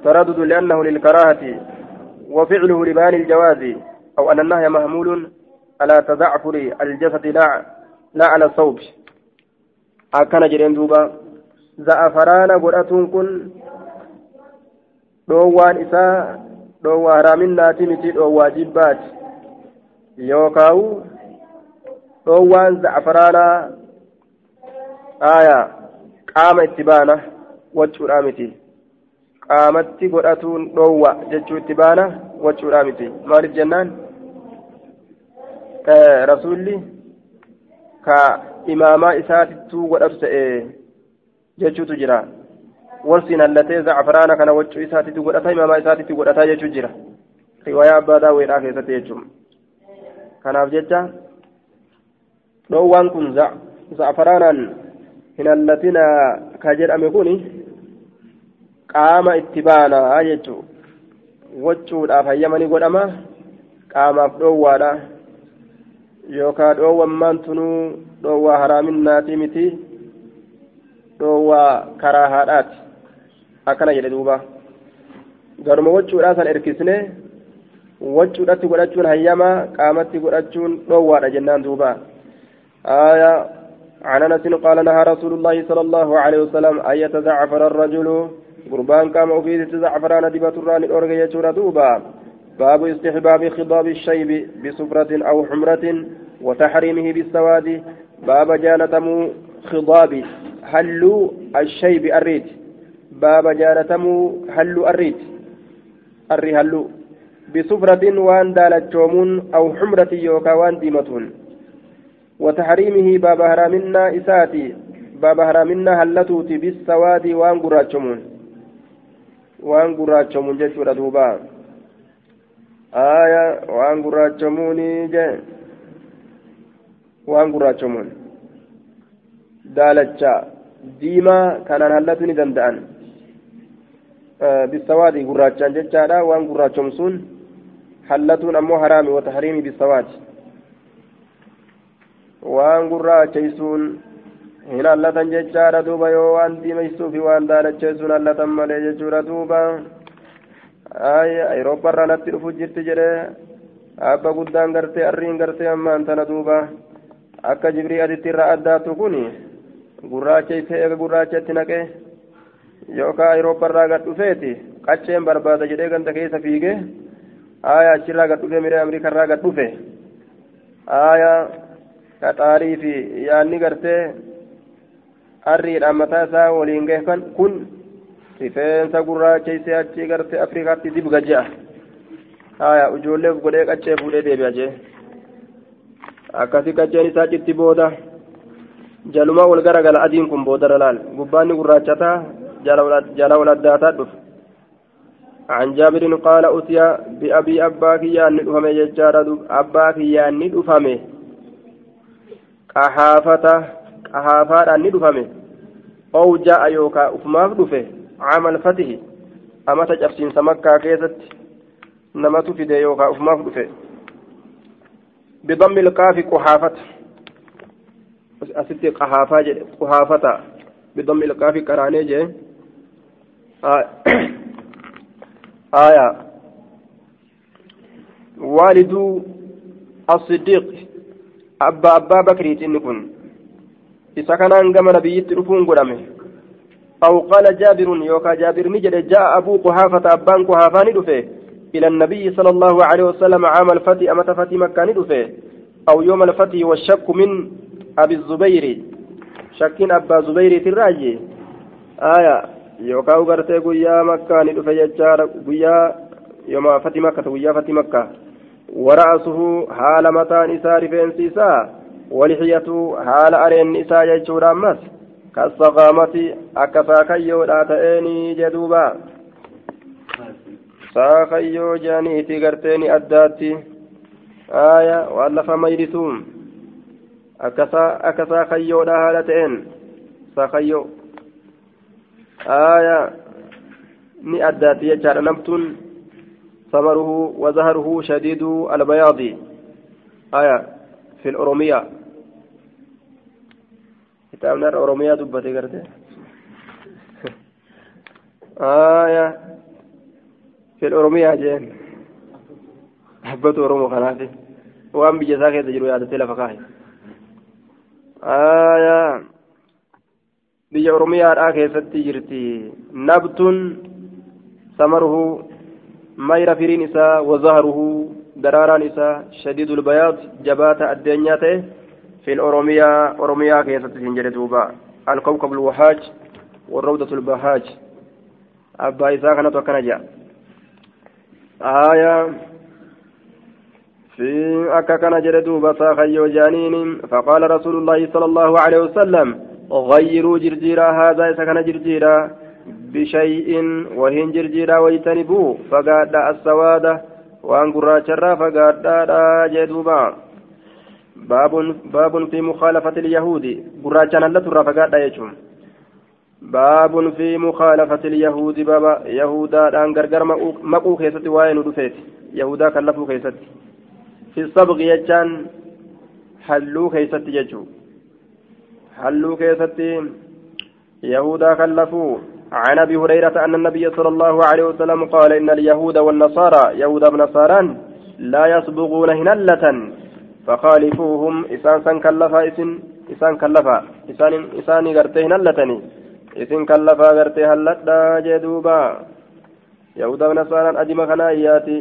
تردد لأنه للكراهة وفعله لبيان الجواز أو أن النهي مهمول على تضعفر الجسد لا لا على الصوب أكن جرين دوبا زعفران قرأتون كن isaa dhoowwaa haraaminnaati miti dhoowwaa jibbaati yookaawu dhoowwaan zacfaraanaa aayaa qaama itti baana wachuudhaa miti qaamatti godhatuun dhoowwa jechuu itti baana wachuudha miti maaliif jennaan rasuulli ka imaamaa isaatittuu godhatu ta'e jechuutu jira warsiin hallatee zacfaraana kana waccuu isaatitti godhata imaamaa isaatitti godhataa jechuu jira riwaayaa abbaa daawweedhaa keessatti jechuun kanaaf jecha dhoowwaan kun zacfaraanaan hin hallatina ka jedhame kun qaama itti baanaa jechuu waccuudhaaf hayyamanii godhama qaamaaf dhoowwaadha yookaan dhoowwammaan tunuu dhoowwaa haraaminaatii miti dhoowwaa karaa haadhaati akkana jedhe duuba garuma waccuudhaa san erkisne waccuudhatti godhachuun hayyamaa qaamatti godhachuun dhoowwaadha jennaan duuba آية عن أنس قال نهى رسول الله صلى الله عليه وسلم أن يتزعفر الرجل قربان كما أفيد تزعفران دبة الران الأرغي يجور دوبا باب استحباب خضاب الشيب بصفرة أو حمرة وتحريمه بالسواد باب جانتم خضاب هلو الشيب الريد باب جانتم هلو الريد الري هلو بصفرة وان دالت أو حمرة يوكا وان ديمتون وتحريمه باب هرامنا إساتي باب هرامنا هلتوتي بالسواد وان قراتشمون وان قراتشمون جيشورا دوبا آية وان قراتشموني جي وان قراتشمون دالتشا ديما كان هلتوني دندان آه بالسواد قراتشان جيشارا وان قراتشمسون هلتون أمو هرامي وتحريمي بالسواد waan gurraacheysuun hin hallatan jechaadha duuba yoo waan diimeysuufi waan daalacheessuun hallatan malee jechuudha duuba ayroopparraa natti dhufu jirti jedhe abba guddaan gartee arriin gartee ammaan tana duuba akka jibrii aditti irraa addaatu kun gurraacheyse eega gurraachatti naqe yookaan ayroopparraa gad dhufeeti qacceen barbaada jedhee ganda keessa fiige aayaa achirraa gad dhufe miree amriikarraa gad dhufe aayaa qaxaarii fi yaanni gartee harriidhaan mataa isaa waliin gahan kun rifeensa gurraacheessee achii gartee afrikaatti dibga je'a haya ijoolleef godhee qaccee fuudhee deebi'a jee akkasii qacceen isaa citti booda jaluma wal garagala adiin kun boodarra laal gubbaanni gurraachataa jala wal addaataa dhufe عن جابر قال أتي بأبي أبا كيان ندفمه ججار أبا كيان ندفمه qahaafata qahaafaadhaan ni dhufame ow ja'a yookaa ufumaaf dhufe camal fatihi amata cabsiinsa makkaa keessatti namatu fide yookaa ufumaaf dhufe bidammi ilqaafi quhaafata asitti qahaafaa jedhe quhaafata bidammi ilqaafi qaraanee jedhe آية والد الصديق abbaa bakriiti inni kun isa kanaan gama nabiyyitti dhufuun godhame أو قال جابر يوكا جابر نجد جاء أبو قحافة أبان قحافة ندفه إلى النبي صلى الله عليه وسلم عام الفتي أمت فتي مكة ندفه أو يوم الفتي والشك من أبي الزبير. شكين أبا زبير تراجي آية يوكا وقرتي قويا مكة ندفه يجار قويا يوم فتي مكة قويا فتي مكة. ورأسه حال متان إساء رفين حال أرين إساء يجور أمس. كالصغامة أكفا كيو لا تأني جدوبا. ساخيو جانيتي قرتيني أداتي. آية وألف ميرثوم أكسا أكسا خيو لا هالتين ساخيو. آية ni addaatti jechaadha namtuun ثمره وزهره شديد البياض. في كتابنا الأورومية دبتي قرتي آية في الأورومية جين حبة أورومو خنافي وأم بجزاك تجرو يا تتلا فكاهي آية biyya oromiyaadhaa keessatti jirti nabtun samaruhu mayra firiin isaa wazahruhu daraaraan isaa shadiidu lbayaad jabaata addeenyaa ta'e في الأوروميا أوروميا كيف تنجل دوبا. الكوكب الوهاج والروضة البهاج. أبا إذا كانت وكان جاء آية. في أكا كان جردوبا ساخيو جانين. فقال رسول الله صلى الله عليه وسلم غيروا جرجيرا هذا إذا كان جرجيرا. بشيء وهن جرجيرا ويتنبوا فقاد السواد. وأن قراتشرا فقاد جدوبا باب باب في مخالفة اليهود قراتشان اللتر فقاد يجوم باب في مخالفة اليهود بابا يهودا أن غرغر مقو كيستي وين رفيت يهودا كلفوا كيستي في الصبغ يجان حلوا كيستي يجو حلوا كيستي يهودا كلفوا عن ابي هريره ان النبي صلى الله عليه وسلم قال ان اليهود والنصارى يهود ونصارى لا يصبغون هنلة فخالفوهم إسان سن كلفا إسن إسان كلفا إسان إسان غرتي هنلتني إسن كلفا غرتي هلتا جدوبا يهود ونصارى أجمع كنا ياتي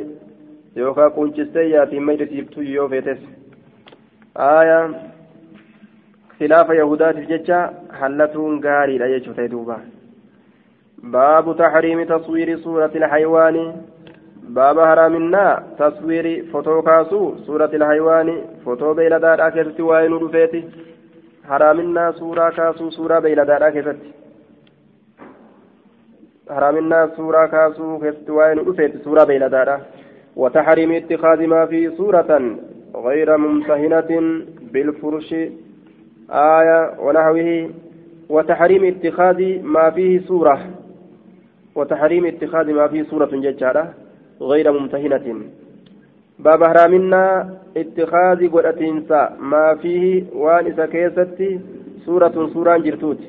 يوكا كونشستي ياتي ميتي يو فيتس آية خلاف يهودات جتشا حلتون غاري لا يجوتي دوبا باب تحريم تصوير صورة الحيوان باب حرامنا تصوير فوتو كاسو صورة الحيوان فوتو بيلدار أكثت وين رفيتي حرامنا صورة كاسو صورة بيلدار أكثت حرامنا صورة كاسو كثت وين رفيتي صورة بيلدار وتحريم اتخاذ ما فيه صورة غير ممتهنة بالفرش آية ونحوه وتحريم اتخاذ ما فيه صورة وتحريم اتخاذ ما فيه صورة ججارة غير ممتهنة. باب هرامنا اتخاذ قرأتينسا ما فيه وان إسا كيستي صورة صورة جرتوت.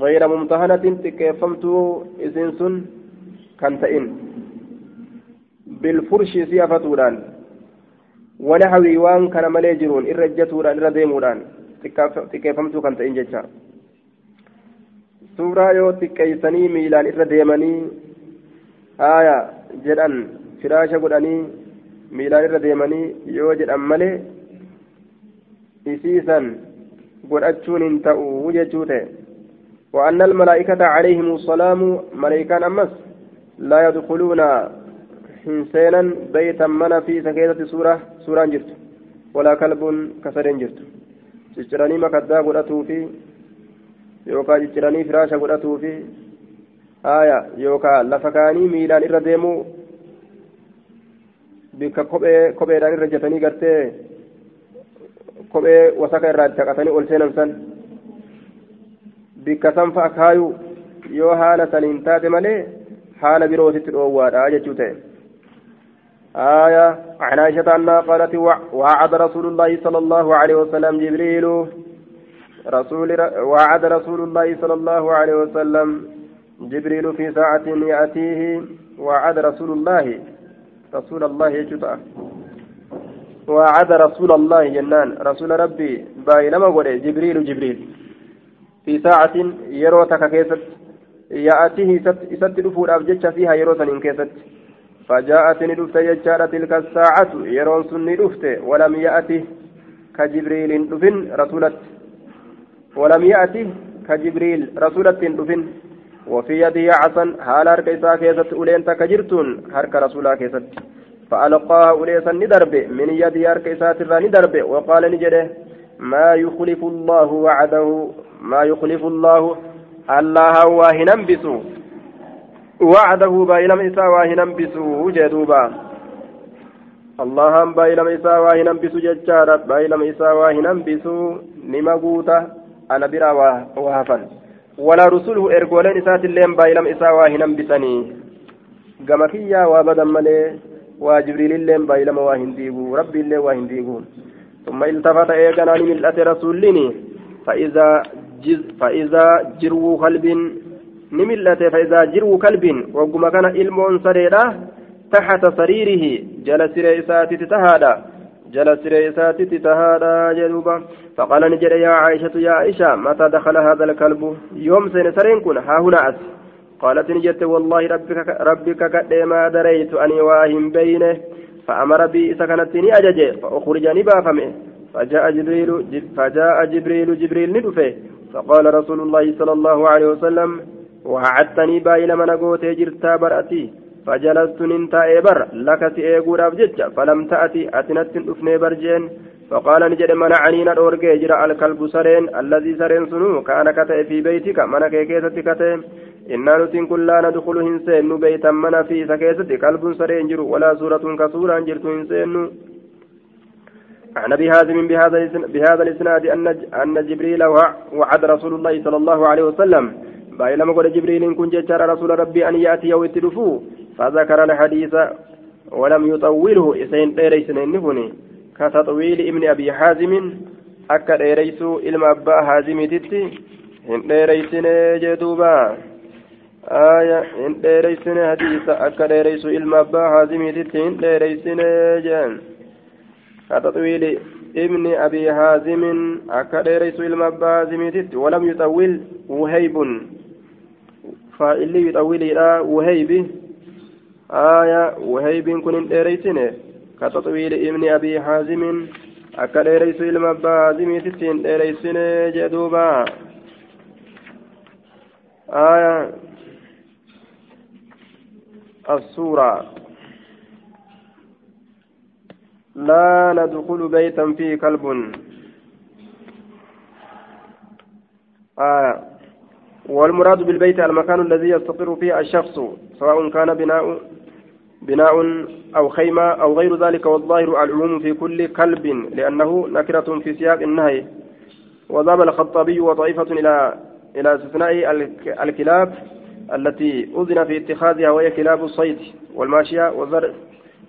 غير ممتهنة تكيفمت إذن كنتئن بالفرش سيافتوران. ونحوي وان كان مليجرون إرجتوران إرديموران xiqqeeffamtuu kan ta'in jecha suuraa yoo xiqqeeysanii miilaan irra deemanii jedhan firaasha godhanii miilaan irra deemanii yoo jedhan malee isiisan godhachuun hin ta'u jechuu ta'e وأن الملائكة عليهم السلام ملائكان أمس لا يدخلون حسينا بيتا من في سكينة سورة سورة جرت ولا كلب كسر جرت cicciranii makaddaa godhatuufi yookaan cicciranii firaasha godhatuufi haaya yookaan lafa kaanii miilaan irra deemuu bikka kophee kopheedhaan irra jatanii gartee kophee wasaka irraa taqatanii ol seenan san bikka san fa'a kaayuu yoo haala saniin taate malee haala birootitti dhoowwaadha jechuu ta'e. آية عن عائشة أنها قالت وعد رسول الله صلى الله عليه وسلم جبريل رسول وعد رسول الله صلى الله عليه وسلم جبريل في ساعة يأتيه وعد رسول الله. رسول الله يجتأ وعد رسول الله جنان. رسول ربي باينما قول جبريل جبريل. في ساعة يروتك كيست يأتيه ست دفور أبجتش فيها يروتن إن كيست فجاءت ندفت يجار تلك الساعة. يرون سن ندفت ولم يأته كجبريل دفن رسولت. ولم يأته كجبريل رسولت دفن. وفي يده عصا حال هرك إساء كيست أولين تكجرتون هرك رسولا كيست. فألقاها أوليسا ندرب من يد هرك إساء ترى ندرب وقال نجده ما يخلف الله وعده ما يخلف الله الله واهنا بسوء وعده بايلم إساء واهنا بسو جدوبا اللهم بايلم إساء واهنا بسو ججارة بايلم إساء واهنا بسو نمغوتا أنا برا وهفن. ولا رسوله إرغولين إسات اللين بايلم إساء واهنا بسني. قمكيا وابدا ملي وجبريل اللين بايلم واهن ديبو ربي اللين واهن ثم التفت إيقنا من رسولني فإذا جز فإذا جرو قلب mil'ate faayidaa jiru kalbiin wagguma kana ilmoon sareedha taxata sariirihi jala siree siree isaatitti tahaadha jedhuuba faqaala ni jedhe yaa caayishatu yaa aisha mataa dakhala haadha alkalbu yoom seene sareen kun haa huna as قالت نجت والله ربك ربك قد ما دريت أني واهم بينه. فأمر بي سكنتني أجج فأخرجني بافمه. فجاء جبريل فجاء جبريل جبريل ندفه. فقال رسول الله صلى الله عليه وسلم وعدتني باي لما نقوت جرتا برأتي. فجلست ننتا إبر لك سيقول أبجج فلم تأتي أتنت أفني برجين. فقال نجد منعني ندورجي جرى الكلب سرين الذي سرين سنو كان كتئ في بيتك من كيكيسة كتئ. إنا نتن كل لا ندخل هنسين بيتا من في سكيسة كلب سرين جرو ولا سورة كسورة جرت هنسين. عن أبي هازم بهذا الإسناد أن أن جبريل وعد رسول الله صلى الله عليه وسلم. بايلما قال جبريل إن كنت رسول ربي أن يأتي ويتلفو فذكر الحديث ولم يطوله اسين تيريس نفني كتطويل ابن أبي حازم أكا ديريسو إلما أبا حازم تتي. هن ديريسن جدوبا آية. هن ديريسن حديثا أكا ديريسو إلما أبا حازم تتي. هن ديريسن جان كتطويل ابن أبي حازم أكا ديريسو إلما أبا حازم تتي. ولم يطول وهيب. فإلي يطول إلى وهيب. آية وهيب كن ديريسنه كتطويل ابن أبي حازم. dheereysu ilma abbaa haazimiitittiin dheereysine jee duuba aya السورة. لا ندخل بيتا فيه كلب. آية. والمراد بالبيت المكان الذي يستقر فيه الشخص سواء كان بناء بناء أو خيمة أو غير ذلك والظاهر العموم في كل كلب لأنه نكرة في سياق النهي. وذهب الخطابي وطائفة إلى إلى استثناء الكلاب التي أذن في اتخاذها وهي كلاب الصيد والماشية والزرع.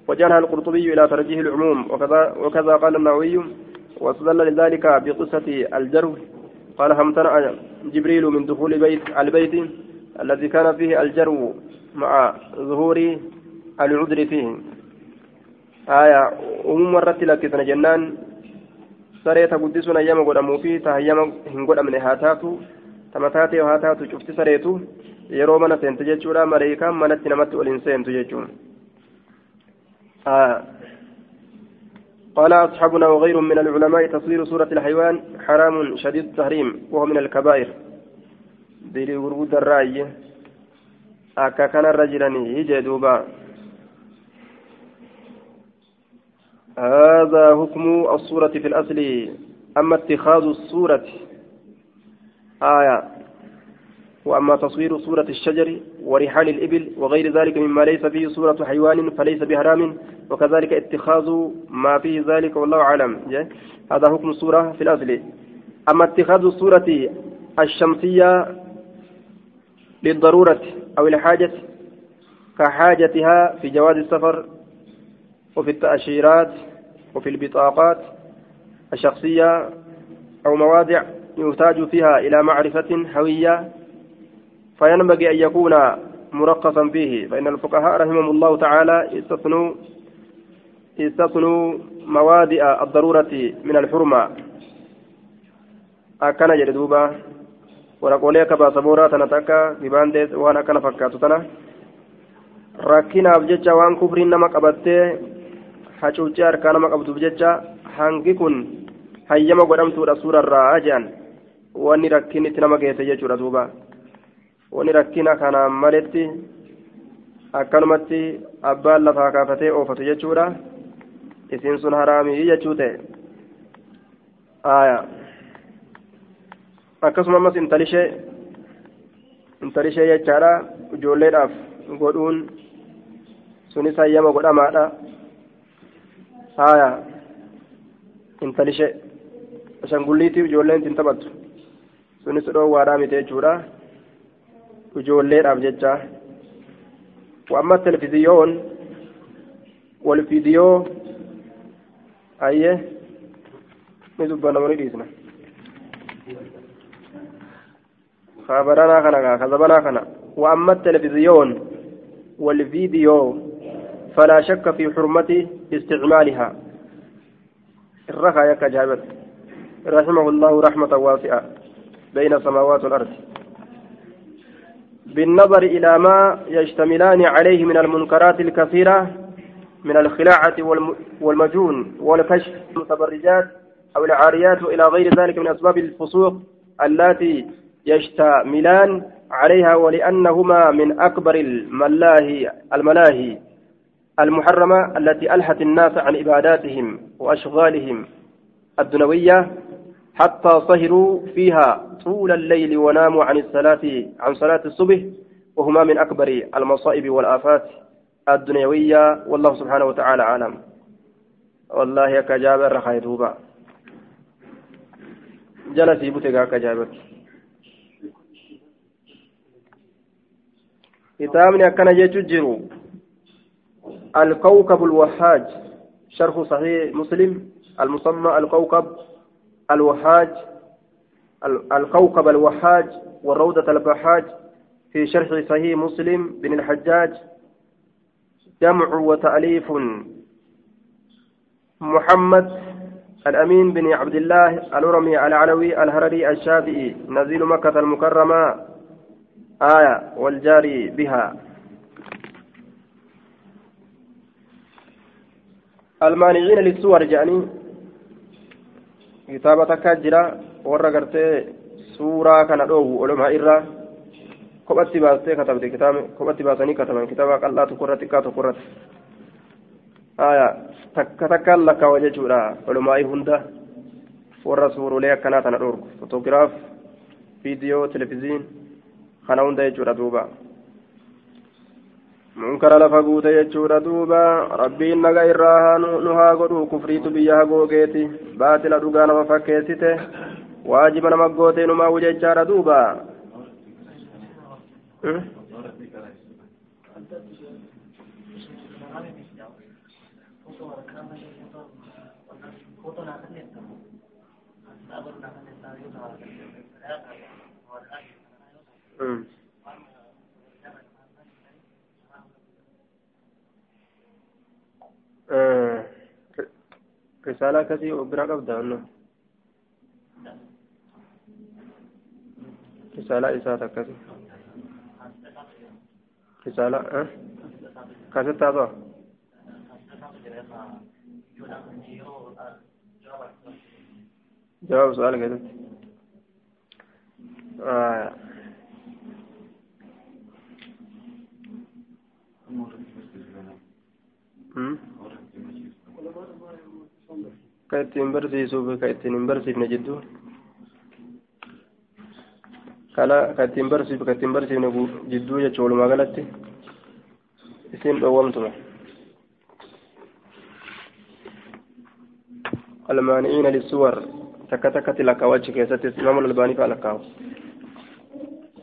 وجعلها القرطبي إلى ترجيح العموم. وكذا وكذا قال النووي واستدل لذلك بقصة الجرو. قال همتنع جبريل من دخول بيت البيت الذي كان فيه الجرو مع ظهور العذر فيه آية أمم مرت لكسنا جنان سريت قدسنا يما قدموا فيه تهيما هن قدمنا هاتاتو tamataatee haa taatu cufti sareetu yeroo mana seente jechuudha mareekaan manatti namatti ol hin seentu jechuun قال أصحابنا وغير من العلماء تصوير سورة الحيوان حرام شديد التحريم وهو من الكبائر. ديري ورود الرأي. أكا كان الرجل يجي دوبا هذا حكم الصورة في الأصل أما اتخاذ الصورة آية وأما تصوير صورة الشجر ورحال الإبل وغير ذلك مما ليس فيه صورة حيوان فليس بحرام وكذلك اتخاذ ما فيه ذلك والله أعلم. هذا حكم الصورة في الأصل. أما اتخاذ الصورة الشمسية للضرورة أو الحاجة كحاجتها في جواز السفر وفي التأشيرات وفي البطاقات الشخصية أو مواضع يحتاج فيها إلى معرفة هوية فينبغي أن يكون مرقصا فيه. فإن الفقهاء رحمهم الله تعالى استثنوا استثنوا موادئ الضرورة من الحرمة. أكن جدوبا ورقولي كبا سبورا تنتكا ببانديس وأنا كان فكاتو تنا. rakkinaaf jecha waan kufriin nama qabattee hacuuccee harkaa nama qabduuf jecha hangi kun hayyama godhamtuudha suurarraa jedhan wanni rakkin itti nama geesse jechuudha duuba wanni rakkina kanaan maletti akkanumatti abbaan lafaa kaafatee oofatu jechuudha isiin sun haraamii jechuu ta'e akkasuma ammas intalishee intalishee jechaadha ijoolleedhaaf godhuun sunis hayyama godhamaadha haya intalishee ashangulliitiif ijoolleen ittiin taphattu sunis dhoowwaadhaa miti jechuudha ijoolleedhaaf jecha وأما التلفزيون والفيديو أيه ندبنا مريدنا خبرنا خنا كذبنا خنا وأما التلفزيون والفيديو فلا شك في حرمة استعمالها الرخا يك جابت رحمه الله رحمة واسعة بين السماوات والأرض. بالنظر إلى ما يشتملان عليه من المنكرات الكثيرة من الخلاعة والمجون والكشف المتبرجات أو العاريات وإلى غير ذلك من أسباب الفسوق التي يشتملان عليها ولأنهما من أكبر الملاهي الملاهي. المحرمة التي ألهت الناس عن عباداتهم وأشغالهم الدنوية حتى صهروا فيها طول الليل وناموا عن الصلاة عن صلاة الصبح وهما من أكبر المصائب والآفات الدنيوية. والله سبحانه وتعالى أعلم. والله كجاب الرخايتوبا جلسي بتقا كجابت كتابني أكنا جيتو الكوكب الوهاج شرح صحيح مسلم المسمى الكوكب الوهاج الكوكب الوهاج والروضة البحاج في شرح صحيح مسلم بن الحجاج. جمع وتأليف. محمد الأمين بن عبد الله الأرمي العلوي الهرري الشافعي نزيل مكة المكرمة. آية والجاري بها. المانعين للصور جاني كتابة كاجرة ورقرتي سورة إرّا kophatti baastee katabde kitaaba kophatti baasanii kataban kitaaba qal'aa tokkorra xiqqaa tokkorratti aya takka takkaan lakkaawa jechuudha olumaa'ii hunda warra suurulee akkanaa tana dhorgu fotoogiraaf viidiyoo televiziin kana hunda jechuudha duuba munkara lafa guute jechuudha duuba rabbiin naga irraa nu haa godhu kufriitu biyya hagoogeeti baatila dhugaa nama fakkeessite waajiba nama gootee numaa jechaadha duuba رسالة كثيرة وبرا قبضة رسالة إساءة كثيرة رسالة أه؟ كاسيت هذا جواب سؤال كده آه. Ittiin hin barsiifne jidduu kana ka ittiin barsiisu ka ittiin barsiifne jidduu jechuun walumaa galatti isin dhowwamtuma المانعين للصور تكا تكا تلكا وجه كيست إمام الألباني فلكاو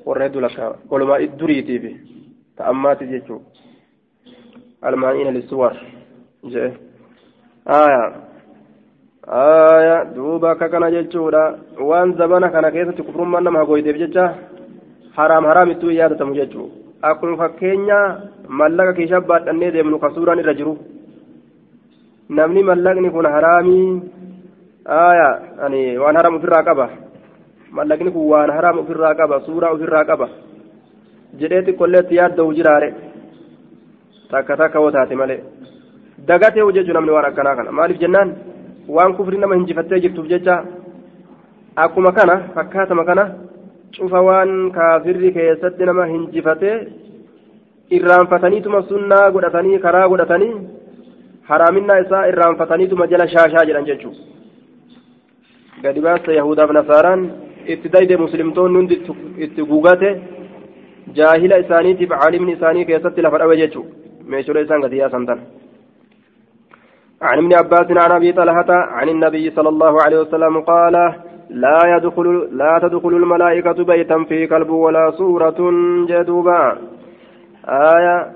ورد لكا ولما إدريتي به تأمات جيتشو المانعين للصور جاء آية aya duuba akka kana jechuudha waan zabana kana keessatti kufrummaan nama hagoyteef jecha haraam haraam ittuu yaadatamu jechuu akkuma fakkeenya mallaqa keeshaa baadhannee deemnu ka suuraan irra jiru namni mallaqni kun haraamii aya ani waan haraam ofirraa qaba mallaqni kun waan haraam ofirraa qaba suuraa ofirraa qaba jedhee xiqqolleetti yaadda'u jiraare takka takka hoo taate malee dagatee hojjechuu namni waan akkanaa kana maaliif jennaan waan kufri nama hinjifattee jirtuuf jecha akkuma kana fakkaatama kana cufa waan kaafirri keessatti nama hinjifatee irraanfataniituma sunnaa godhatanii karaa godhatanii haraaminaa isaa irraanfataniituma jala shaashaa jedhan jechuudha gadi baasta yahudaaf nasaaraan itti dayde muslimtoonni hundi itti gugate jaahila isaaniitiif caalimni isaanii keessatti lafa dhabe jechuudha meeshaalee isaan gadi yaasan tan. عن ابن عباس عن أبي طلحة عن النبي صلى الله عليه وسلم قال لا يدخل لا تدخل الملائكة بيتا فيه كلب ولا صورة جدوبا. آية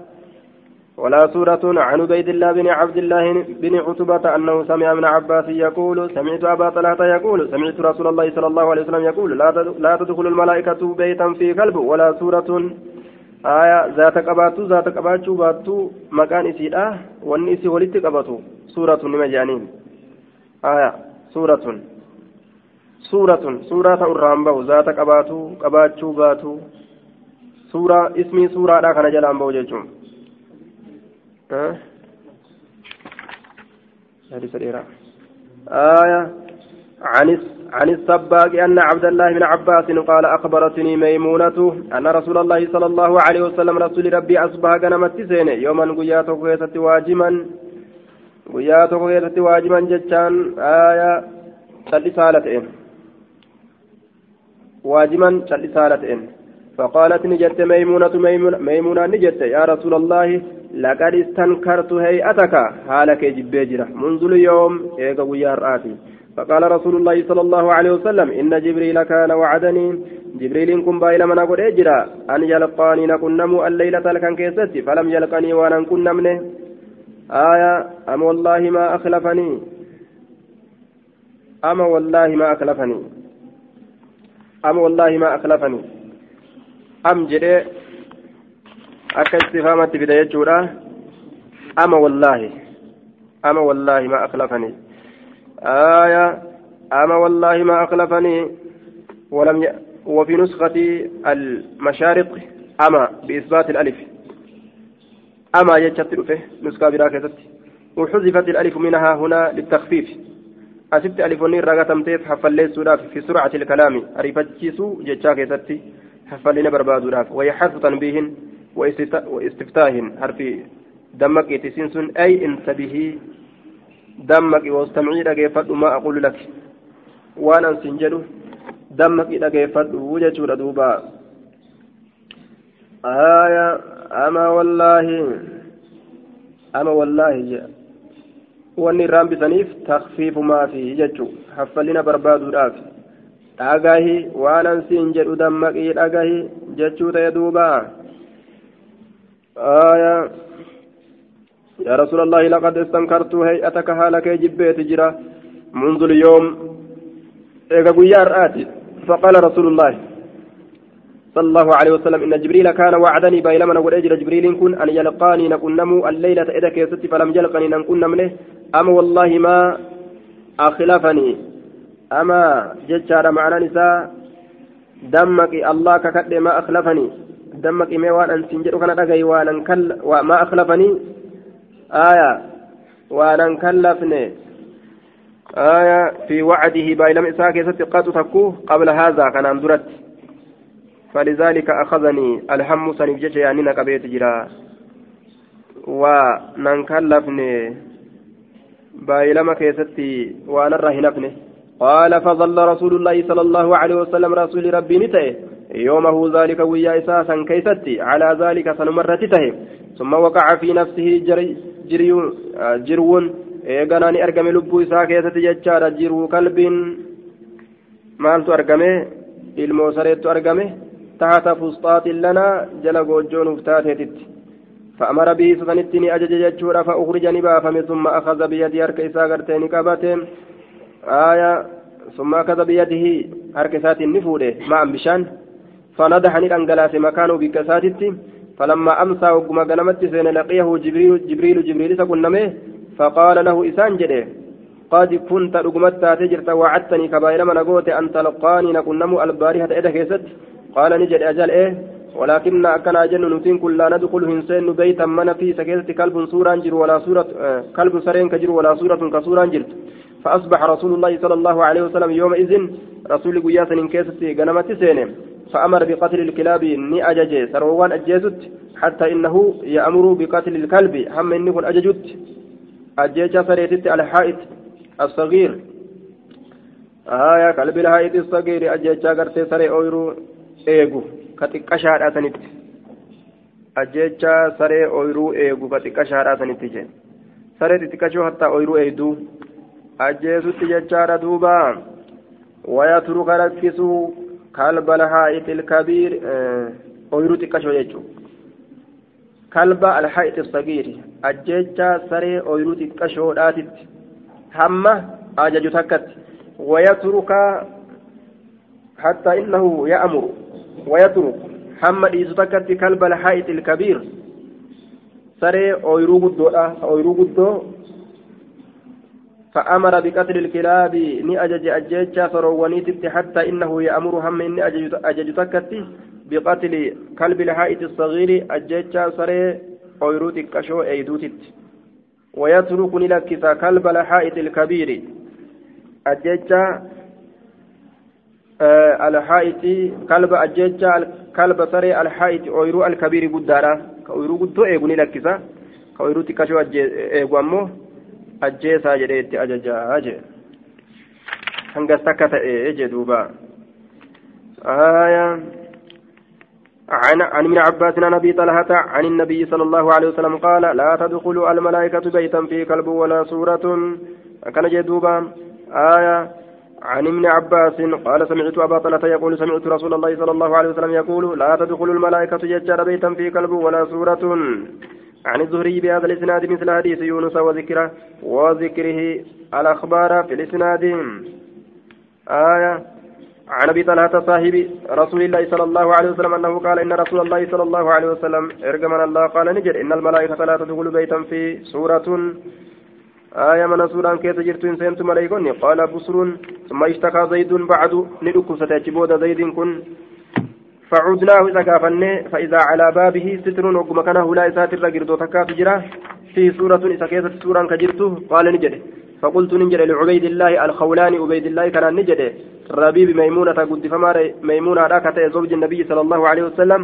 ولا سورة عن عبيد الله بن عبد الله بن عتبة أنه سمع ابن عباس يقول سمعت أبا طلحة يقول سمعت رسول الله صلى الله عليه وسلم يقول لا تدخل الملائكة بيتا فيه كلب ولا سورة. zaata qabaattu zaata qabaachuu baattu maqaan isiidha wanni isii walitti qabatu suuratun nima jedhaniin aya suuratun suuratun suuraa ta'u irraan bahu zaata qabaatu qabaachuu baatu suuraa ismii suuraadha kana jalaan bahu jechuun آية عن عن السباق أن عبد الله بن عباس قال أخبرتني ميمونة أن رسول الله صلى الله عليه وسلم رسول ربي أصبح غنمت سين يوما قياته كيست واجما قياته كيست واجما جتان آية شلسالة واجما شلسالة فقالت نجت ميمونة ميمونة, نجت يا رسول الله لقد استنكرت هيئتك حالك جبيجرة منذ اليوم إيقا ويار آتي فقال رسول الله صلى الله عليه وسلم إن جبريل كان وعدني جبريل كن بايل من أقول إجرا أن يلقاني نكن نمو الليلة لكن كيستي فلم يلقني وأنا كن نمنه آية أم والله ما أخلفني؟ أما والله ما أخلفني؟ أما والله ما أخلفني؟ أم جري akka istifaamatti fida jechuudha ama wallaahi ama wallaahi ma akhlafanii آية أما والله ما أخلفني؟ ولم ي... وفي نسخة المشارق أما بإثبات الألف. أما يجت فيه نسخة براكزت وحذفت الألف منها هنا للتخفيف. أسبت ألف نير رغتم تيف حفل في سرعة الكلام. أريفتشيسو جتشاكيتتي حفلين بربادوراف وهي حرف تنبيه واستفتاه حرف دمك يتسنسن أي انتبهي. دمك واستمعي لقيفت ما أقول لك. وأنا سنجد دمك لقيفت وجدت دوبا آية أما والله أما والله wanni irraan bisaniif takfiifumaa fi jechu haffallina barbaaduudhaaf dhagahi waanan siin jedhu dammaqii dhagahi jechuu ta'e duuba aayaa يا رسول الله لقد استنكرت هيئتك هالك جبيت جرا منذ اليوم إيقا قيار آتي فقال رسول الله صلى الله عليه وسلم إن جبريل كان وعدني بينما نقول أجر جبريل كن أن يلقاني نكون نمو الليلة إذا كيست فلم يلقني نكون نمنه أما والله ما أخلفني. أما جتشار معنا نساء دمك الله ككد ما أخلفني. دمك ما وان أن سنجر كان وان ما أخلفني. آية. وأنا كلفني. آية في وعده بايلم إساك يستقات تكوه قبل هذا كان أندرت فلذلك أخذني الهم سنفجج يعني نكبيت جرا. وننكلفني بايلم كيستي وأنا الرهنفني قال فظل رسول الله صلى الله عليه وسلم رسول ربي نتئه يومه ذلك ويا إساسا كيستي. على ذلك سنمرتته. ثم وقع في نفسه جري jirwuun eeganaa ni argame lubbuu isaa keessatti jechaadha jiruu kalbiin maaltu argame ilmoo sareettu tahata fusxaatin lanaa jala goojjoonuuf taateetitti. فأمر به سفنتني أجج جتشورا فأخرج نبافم ثم أخذ بيدي هرك إسا قرتين قبته آية ثم أخذ بيده هرك سات النفوده مع بشان فنضحني الأنجلاس مكانه بكساتتي فلما أمسى وقم قنمت سين لقيه جبريل جبريل جبريل سكنمه فقال له إسان جده قد كنت رقمت تجرت وعدتني كبائر من أن تلقاني نكنم البارحة إذا كيست قال نجد أجل إيه؟ ولكن أكن أجل نتين كل لا ندخل هنسين بيتا من في سكيتة كلب سورة جر ولا سورة آه، كلب سرين كجر ولا سورة كسورة جرت. فأصبح رسول الله صلى الله عليه وسلم يومئذ رسول قياس إن كيست قنمت سينة. فأمر بقتل الكلاب ني أجج سروان أجيزت حتى إنه يأمر بقتل الكلب. هم كن أججت. أجيجا سريتت الحائط الصغير. آية كلب الحائط الصغير. أجيجا قرتي سري أويرو. إيغو كتكشار أسنت أجيجا سري أويرو إيغو كتكشار أسنت جين سري تتكشو حتى أويرو إيدو أجيزت جيجا دوبا ويترك ركسو كلب الحائط الكبير أويرو تكشو يجو كلب الحائط الصغير أجيجا سري أويرو تكشو داتت همه أجج تكت ويترك حتى إنه يأمر ويترك هم إيزو تكت كلب الحائط الكبير. سري أويرو قدو أويرو قدو. فأمر بقتل الكلاب ني أجج أجيتشا سرونيتت حتى إنه يأمر هم إني أجج تكتي بقتل كلب الحائط الصغير أجيتشا سري أويروتك كشو أيدوتت ويترك لكتا كلب الحائط الكبير. أجيتشا alhaa'iti ooyiruu alkabiiri guddaadha ka ooyiruu guddoo eegu ni lakkisa ka ooyiruu xiqqashoo eegu ammoo ajjeesaa jedhee itti ajajaa jee hangas takka ta'e jee duuba آية عن عن ابن عباس عن ابي طلحه عن النبي صلى الله عليه وسلم قال لا تدخلوا الملائكه بيتا فيه كلب ولا سوره كان جدوبا آية عن ابن عباس قال سمعت أبا طلحة يقول سمعت رسول الله صلى الله عليه وسلم يقول لا تدخل الملائكة يجار بيتا في كلب ولا سورة. عن الزهري بهذا الإسناد مثل حديث يونس وذكره وذكره الأخبار في الإسناد. آية. عن أبي طلحة صاحب رسول الله صلى الله عليه وسلم أنه قال إن رسول الله صلى الله عليه وسلم ارجمن الله قال نجر إن الملائكة لا تدخل بيتا في سورة. آية من سوران كيف جرت إن سنت ملايكوني قال بصر ثم اشتكى زيد بعد. ندك ستجبود زيد كن. فعدناه إذا كافني فإذا على بابه ستر وقم كان هلا إسات الرجل تكاف جرا. في سورة إذا كيف سوران كجرته قال نجد. فقلت نجد لعبيد الله الخولاني. عبيد الله كان نجد. ربيب ميمونة قد فما ميمونة راكت زوج النبي صلى الله عليه وسلم.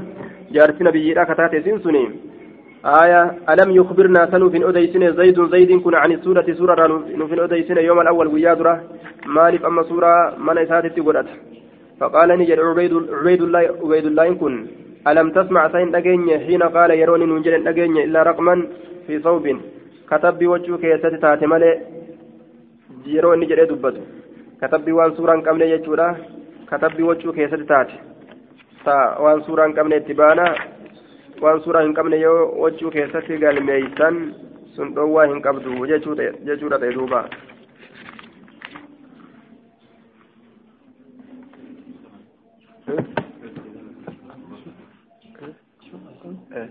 جارت نبي راكتات سنسني آية ألم يخبرنا سنو في أديسن زيد زيد كن عن السورة سورة في أديسن يوم الأول ويادرة مالف أما سورة من إساتت قدت فقال نجد عبيد, عبيد الله عبيد الله كن. ألم تسمع سين أجيني حين قال يروني ننجل أجيني إلا رقما في صوب. كتب وجهك يا تاتي ملئ yeroo inni jedhee dubbatu katabbii waan suuraa hin qabne jechuudha katabbii wachuu keessatti taate ta waan suuraa hin qabne waan suuraa hin qabne yoo wachuu keessatti galmeeysan sun dhowwaa hin qabdu jechuudha ta'e duuba Eh.